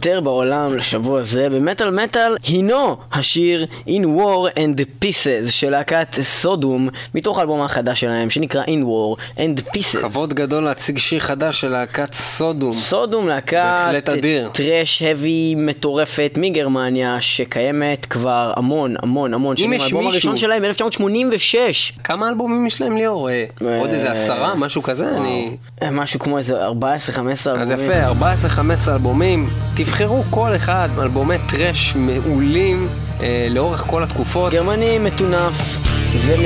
Speaker 2: הטוב ביותר בעולם לשבוע זה במטאל מטאל הינו השיר In War and the Pieces של להקת סודום מתוך האלבום החדש שלהם שנקרא In War and Pieces.
Speaker 1: כבוד גדול להציג שיר חדש של להקת סודום.
Speaker 2: סודום להקה
Speaker 1: אדיר.
Speaker 2: טרש האבי מטורפת מגרמניה שקיימת כבר המון המון המון שנים.
Speaker 1: יש
Speaker 2: האלבום הראשון שלהם 1986.
Speaker 1: כמה אלבומים יש להם ליאור? אה, עוד איזה עשרה? משהו כזה? אני...
Speaker 2: אה, משהו כמו איזה 14-15 אלבומים.
Speaker 1: אז יפה, 14-15 אלבומים, תבחרו כל אחד אלבומי טראש מעולים אה, לאורך כל התקופות.
Speaker 2: גרמני מטונף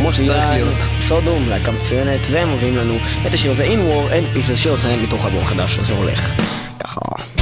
Speaker 1: כמו שצריך
Speaker 2: ומצוין,
Speaker 1: להיות.
Speaker 2: סודום, להקה מצוינת, והם מביאים לנו את השיר הזה In War and Pieces שעושה מתוך אלבום חדש, זה הולך ככה.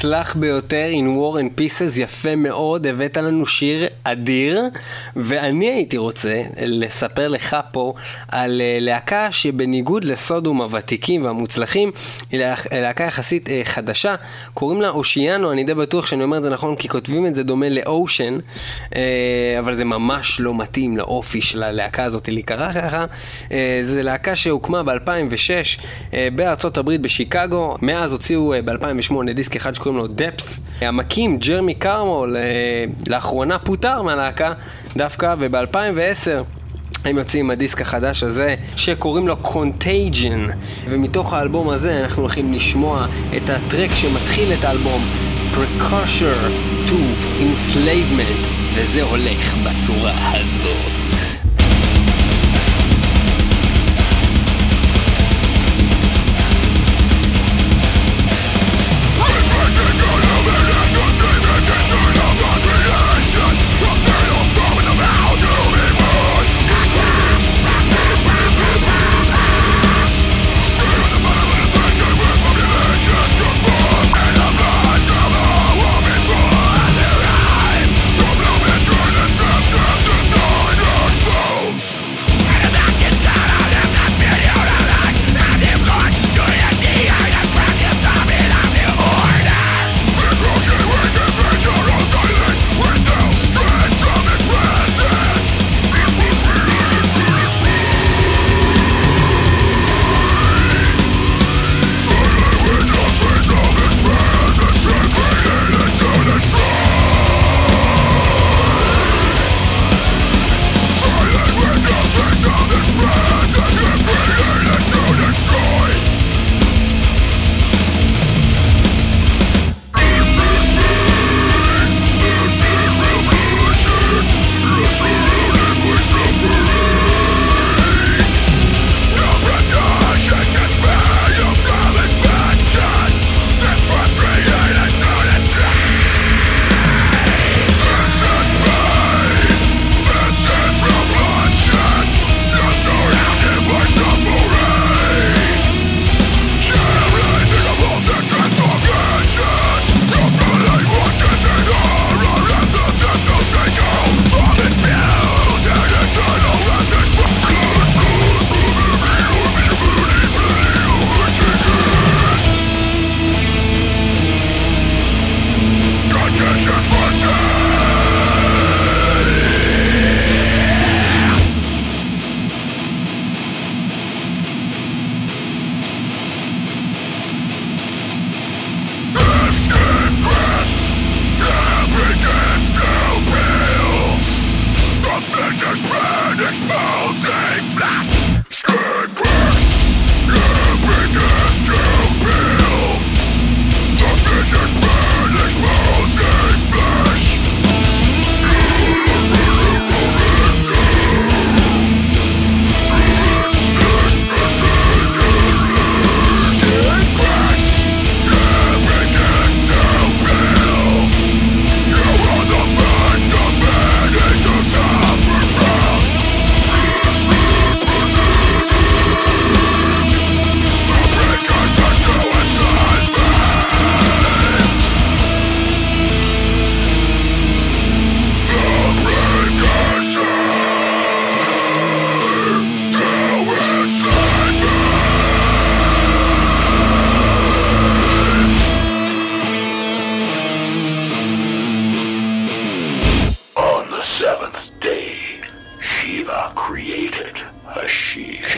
Speaker 1: מוצלח ביותר, In War and Pieces, יפה מאוד, הבאת לנו שיר אדיר, ואני הייתי רוצה לספר לך פה על אה, להקה שבניגוד לסודום הוותיקים והמוצלחים, היא לה- להקה יחסית אה, חדשה, קוראים לה אושיאנו, אני די בטוח שאני אומר את זה נכון, כי כותבים את זה דומה לאושן, אה, אבל זה ממש לא מתאים לאופי של הלהקה הזאת להיקרא ככה. זו להקה שהוקמה ב-2006 בארצות הברית בשיקגו, מאז הוציאו אה, ב-2008 דיסק אחד שקוראים לו דפס. המקים ג'רמי קרמול אה, לאחרונה פוטר מהלהקה דווקא, וב-2010 הם יוצאים עם הדיסק החדש הזה שקוראים לו Contagion ומתוך האלבום הזה אנחנו הולכים לשמוע את הטרק שמתחיל את האלבום Precursor to Enslavement וזה הולך בצורה הזאת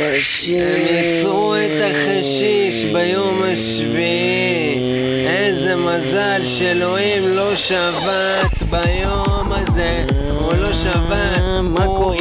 Speaker 5: Hashish.
Speaker 1: הם יצרו את החשיש ביום השביעי. איזה מזל שאלוהים לא שבת ביום הזה. הוא לא שבת,
Speaker 2: מה
Speaker 1: הוא
Speaker 2: קורה,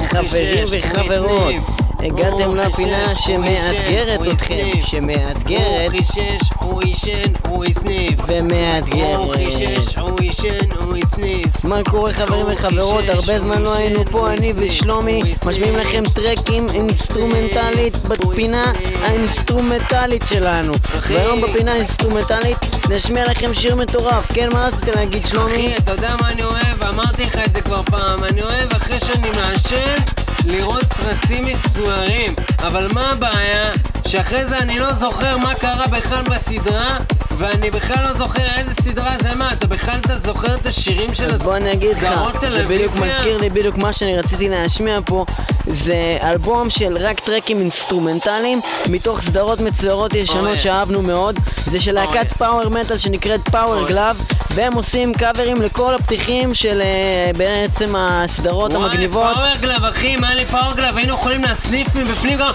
Speaker 2: חברים וחברות? הגעתם
Speaker 1: הוא
Speaker 2: לפינה
Speaker 1: הוא
Speaker 2: שמאתגרת אתכם,
Speaker 1: הוא.
Speaker 2: שמאתגרת
Speaker 1: הוא חישש, הוא עישן, הוא הסניף. הוא
Speaker 2: ומאתגרת.
Speaker 1: חישש, הוא עישן, הוא הסניף.
Speaker 2: מה קורה חברים
Speaker 1: הוא
Speaker 2: וחברות? הרבה זמן
Speaker 1: הוא
Speaker 2: לא היינו פה,
Speaker 1: הוא
Speaker 2: אני ושלומי
Speaker 1: הוא.
Speaker 2: משמיעים לכם טרקים אינסטרומנטלית
Speaker 1: הוא
Speaker 2: בפינה. האינסטרומנטלית שלנו. והיום בפינה האינסטרומנטלית נשמיע לכם שיר מטורף. כן, מה רצית להגיד שלומי?
Speaker 1: אחי, אתה יודע מה אני אוהב? אמרתי לך את זה כבר פעם. אני אוהב אחרי שאני מעשן לראות סרטים מצוירים. אבל מה הבעיה? שאחרי זה אני לא זוכר מה קרה בכלל בסדרה, ואני בכלל לא זוכר איזה סדרה זה מה, אתה בכלל אתה זוכר את השירים של
Speaker 2: אז בוא אני אגיד לך,
Speaker 1: הסדרות
Speaker 2: זה בדיוק
Speaker 1: טלוויזיה?
Speaker 2: מזכיר לי בדיוק מה שאני רציתי להשמיע פה זה אלבום של רק טרקים אינסטרומנטליים מתוך סדרות מצוירות. ישנות שאהבנו מאוד זה של להקת power metal שנקראת
Speaker 1: Power.
Speaker 2: Glove והם עושים קאברים לכל הפתיחים של אה, בעצם הסדרות המגניבות
Speaker 1: וואי, power אחי, אם היה לי Power Glove, היינו יכולים להסניף מבפנים גם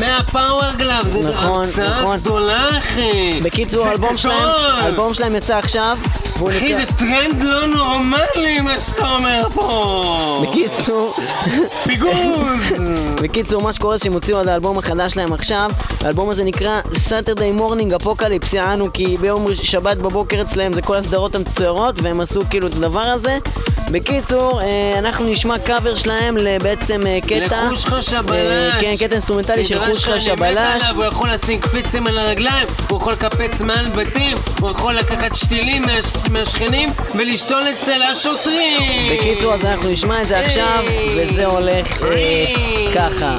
Speaker 1: מה Power Glove, זה
Speaker 2: נכון,
Speaker 1: הרצאה
Speaker 2: נכון.
Speaker 1: גדולה אחי.
Speaker 2: בקיצור, האלבום שלהם. האלבום שלהם יצא עכשיו
Speaker 1: אחי. זה טרנד לא נורמלי מה שאתה אומר פה.
Speaker 2: בקיצור,
Speaker 1: פיגוז.
Speaker 2: בקיצור, מה שקורה שהם הוציאו את האלבום החדש שלהם עכשיו האלבום הזה נקרא Saturday Morning Apocalypse יענו כי ביום שבת בבוקר אצלהם זה כל הסדרות המצוירות והם עשו כאילו את הדבר הזה בקיצור, אה, אנחנו נשמע קאבר שלהם לבעצם אה, קטע
Speaker 1: לחוש חש
Speaker 2: אה,
Speaker 1: הבלש.
Speaker 2: כן, קטע אינסטרומנטלי של
Speaker 1: מת
Speaker 2: שבלש
Speaker 1: עליו, הוא יכול לשים קפיצים על הרגליים, הוא יכול לקפץ מעל בתים, הוא יכול לקחת שתילים מהש- מהשכנים ולשתול אצל השוטרים.
Speaker 2: בקיצור, אז אנחנו נשמע את זה עכשיו. וזה הולך אה. ככה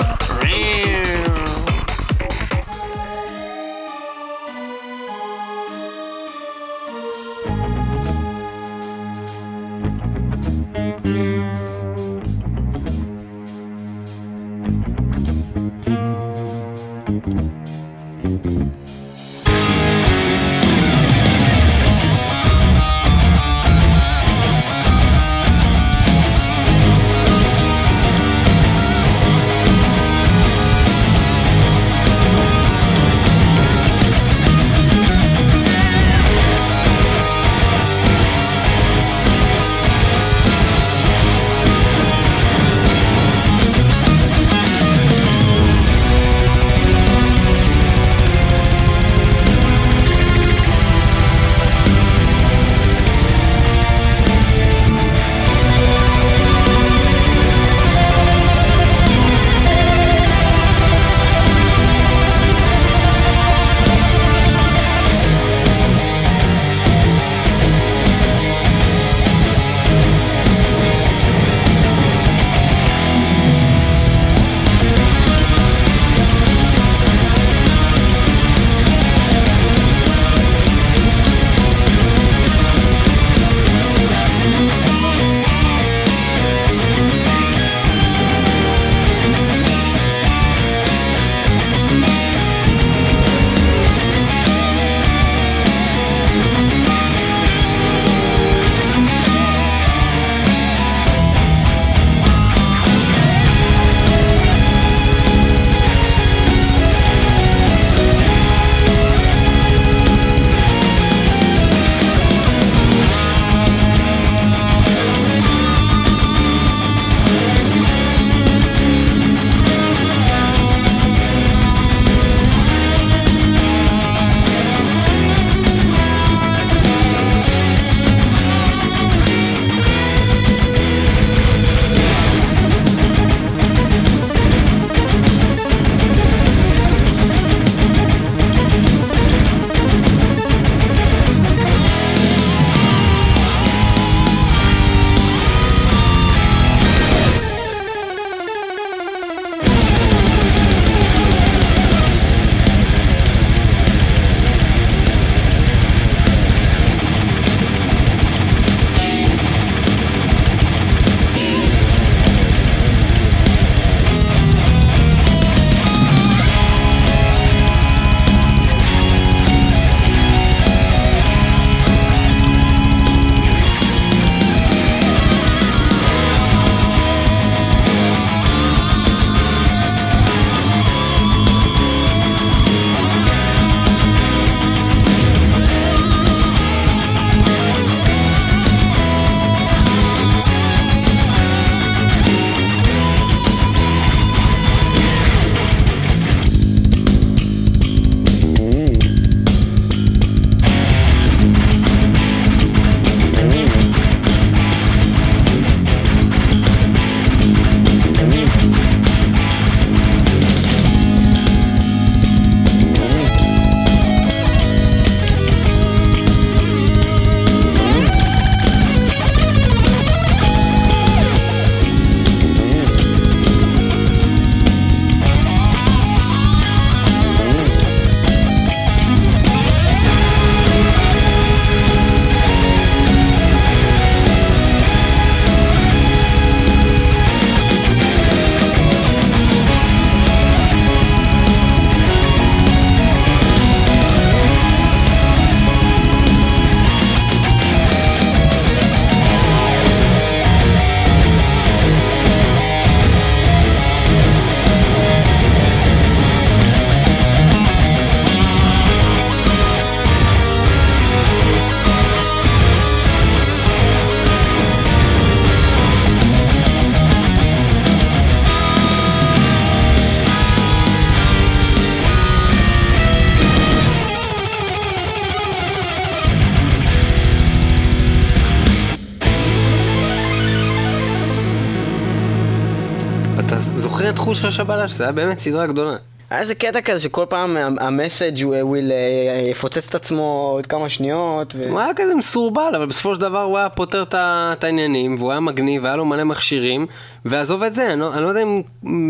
Speaker 1: חוש חש הבלש, זה היה באמת סדרה גדולה.
Speaker 2: היה איזה קטע כזה שכל פעם ה message הוא will אה, יפוצץ את עצמו עוד כמה שניות. ו...
Speaker 1: הוא היה כזה מסורבל, אבל בסופו של דבר הוא היה פותר את העניינים, והוא היה מגניב, והיה לו מלא מכשירים, ועזוב את זה, אני לא, אני לא יודע אם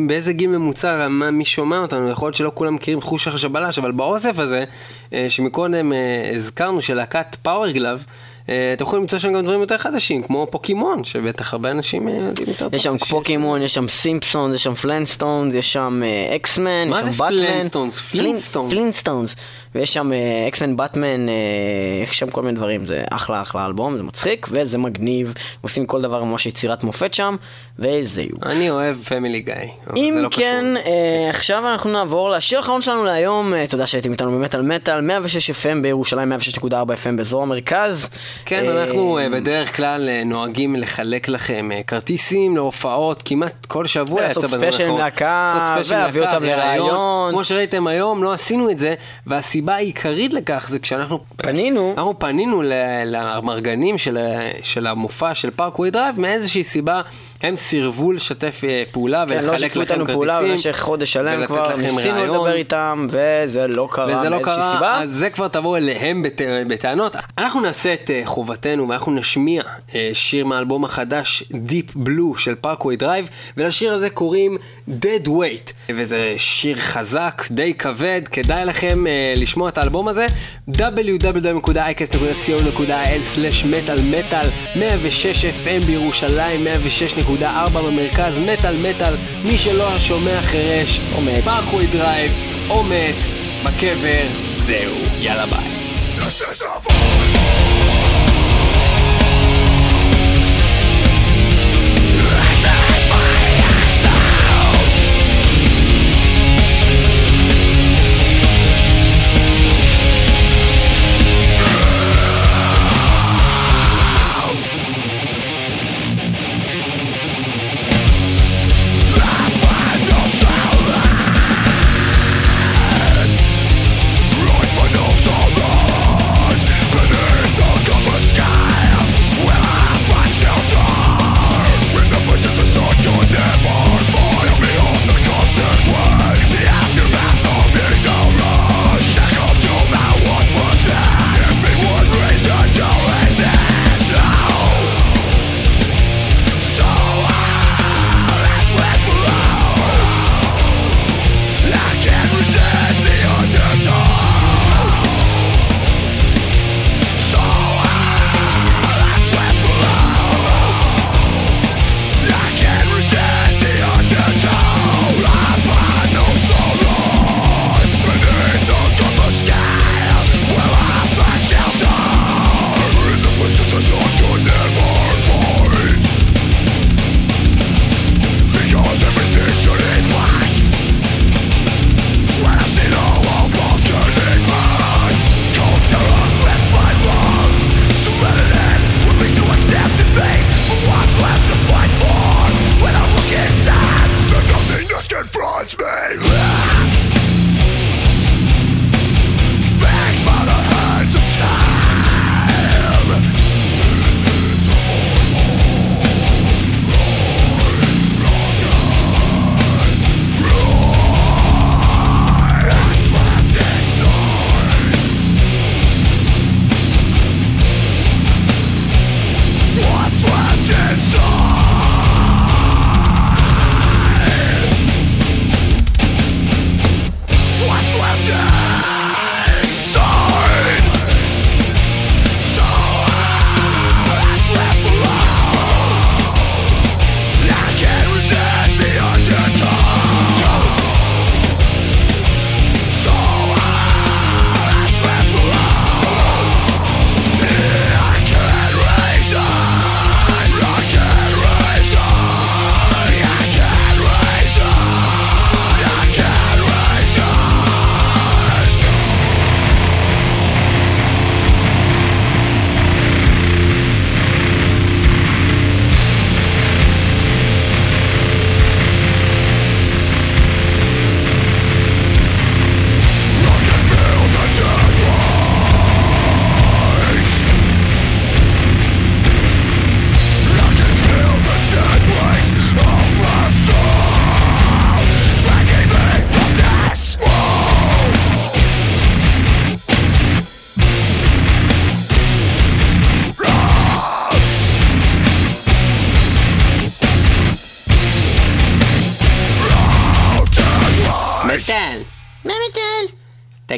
Speaker 1: באיזה גיל ממוצע, מי שומע אותנו, יכול להיות שלא כולם מכירים את חוש חש הבלש, אבל באוסף הזה, אה, שמקודם אה, הזכרנו, של להקת פאוור גלאב, אה, אתם יכולים למצוא שם גם דברים יותר חדשים, כמו פוקימון, שבטח הרבה אנשים אה, יודעים יותר טוב.
Speaker 2: יש שם פוקימון, יש שם Simpsons, יש שם Flintstones, יש שם אה, X-Men,
Speaker 1: מה
Speaker 2: יש שם
Speaker 1: זה
Speaker 2: באטמן.
Speaker 1: Flintstones? Flintstones.
Speaker 2: Flintstones. ויש שם אה, X-Men, באטמן, אה, יש שם כל מיני דברים, זה אחלה אחלה אלבום, זה מצחיק וזה מגניב, עושים כל דבר ממש יצירת מופת שם, וזהו.
Speaker 1: אני אוהב Family Guy.
Speaker 2: אם
Speaker 1: לא.
Speaker 2: כן, אה, עכשיו אנחנו נעבור לשיר האחרון שלנו להיום, אה, תודה שהייתם איתנו במטאל מטאל, 106 FM בירושלים, 106.4 FM באזור המרכז.
Speaker 1: כן,
Speaker 2: אה,
Speaker 1: אנחנו אה, בדרך כלל אה, נוהגים לחלק לכם אה, כרטיסים להופעות כמעט כל שבוע. יצא בזמן האחרון. לעשות ספיישל
Speaker 2: ולהביא
Speaker 1: להקה,
Speaker 2: אותם
Speaker 1: וראיון.
Speaker 2: לראיון.
Speaker 1: כמו שראיתם היום, לא עשינו את זה, והסיבה העיקרית לכך זה כשאנחנו...
Speaker 2: פנינו.
Speaker 1: אנחנו פנינו למארגנים של, של המופע של Parkway Drive, מאיזושהי סיבה הם סירבו לשתף אה, פעולה
Speaker 2: כן, לא
Speaker 1: ולחלק
Speaker 2: שיתפו
Speaker 1: לכם כרטיסים.
Speaker 2: פעולה במשך חודש שלם כבר, ניסינו. לדבר איתם, וזה לא קרה
Speaker 1: וזה לא קרה,
Speaker 2: סיבה.
Speaker 1: אז זה כבר תבואו אליהם בת, בטענות. אנחנו נעשה את אה, חובתנו ואנחנו נשמיע אה, שיר מהאלבום החדש Deep Blue של Parkway Drive, ולשיר הזה קוראים Dead Weight, וזה שיר חזק, די כבד, כדאי לכם אה, לשמוע את האלבום הזה, www.icast.co.il/מטאל-מטאל 106 FM בירושלים, 106.4 במרכז, מטאל מטאל, מי שלא שומע חירש,
Speaker 2: או מת.
Speaker 1: Parkway Drive, או מת, בקבר, זהו, יאללה ביי.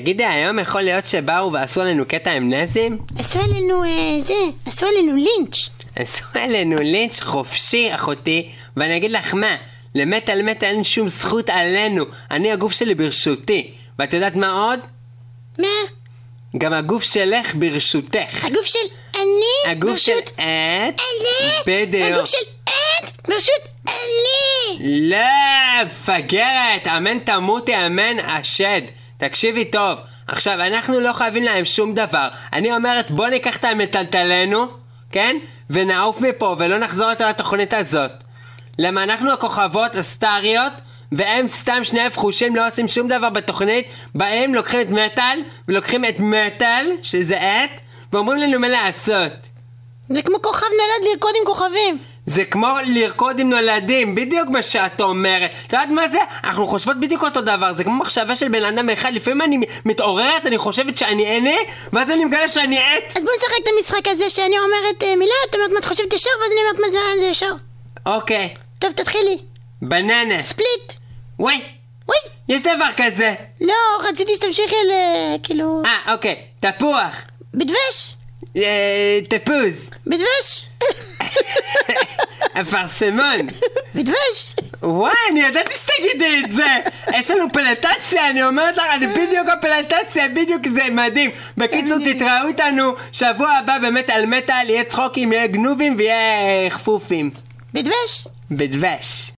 Speaker 1: תגידי, היום יכול להיות שבאו ועשו עלינו קטע עם נזים?
Speaker 7: עשו עלינו אה, זה, עשו עלינו לינץ'.
Speaker 1: עשו עלינו לינץ' חופשי, אחותי, ואני אגיד לך מה, למטל מטל אין שום זכות עלינו, אני הגוף שלי ברשותי. ואת יודעת מה עוד?
Speaker 7: מה?
Speaker 1: גם הגוף שלך ברשותך.
Speaker 7: הגוף של אני
Speaker 1: הגוף של
Speaker 7: ברשות
Speaker 1: את,
Speaker 7: אני.
Speaker 1: בדיוק.
Speaker 7: הגוף של את ברשות אני.
Speaker 1: לא, מפגרת, אמן תמותי, אמן השד. תקשיבי טוב, עכשיו, אנחנו לא חייבים להם שום דבר. אני אומרת, בוא ניקח את המטלטלנו, כן? ונעוף מפה ולא נחזור יותר לתוכנית הזאת. למה אנחנו הכוכבות הסטאריות, והם סתם שני הפחושים לא עושים שום דבר בתוכנית, באים, לוקחים את מטאל, ולוקחים את מטאל, שזה את, ואומרים לנו מה לעשות.
Speaker 7: זה כמו כוכב נולד לרקוד עם כוכבים.
Speaker 1: זה כמו לרקוד עם נולדים, בדיוק מה שאת אומרת. את יודעת מה זה? אנחנו חושבות בדיוק אותו דבר, זה כמו מחשבה של בן אדם אחד, לפעמים אני מתעוררת, אני חושבת שאני אענה, ואז אני מגלה שאני עט.
Speaker 7: אז בוא נשחק את המשחק הזה שאני אומרת אה, מילה, את אומרת מה את חושבת ישר, ואז אני אומרת מה זה זה ישר.
Speaker 1: אוקיי,
Speaker 7: טוב, תתחילי.
Speaker 1: בננה.
Speaker 7: ספליט.
Speaker 1: וואי,
Speaker 7: וואי.
Speaker 1: יש דבר כזה.
Speaker 7: לא, רציתי שתמשיכי ל... כאילו...
Speaker 1: אה, אוקיי, תפוח.
Speaker 7: בדבש.
Speaker 1: אה, תפוז.
Speaker 7: בדבש.
Speaker 1: אפרסמון.
Speaker 7: בדבש.
Speaker 1: וואי, אני ידעתי שתגידי את זה! יש לנו פלטציה, אני אומרת לך, אני בדיוק הפלטציה, בדיוק זה מדהים. בקיצור, תתראו איתנו שבוע הבא באמת על מטאל, יהיה צחוקים, יהיה גנובים ויהיה אה, חפופים.
Speaker 7: בדבש.
Speaker 1: בדבש.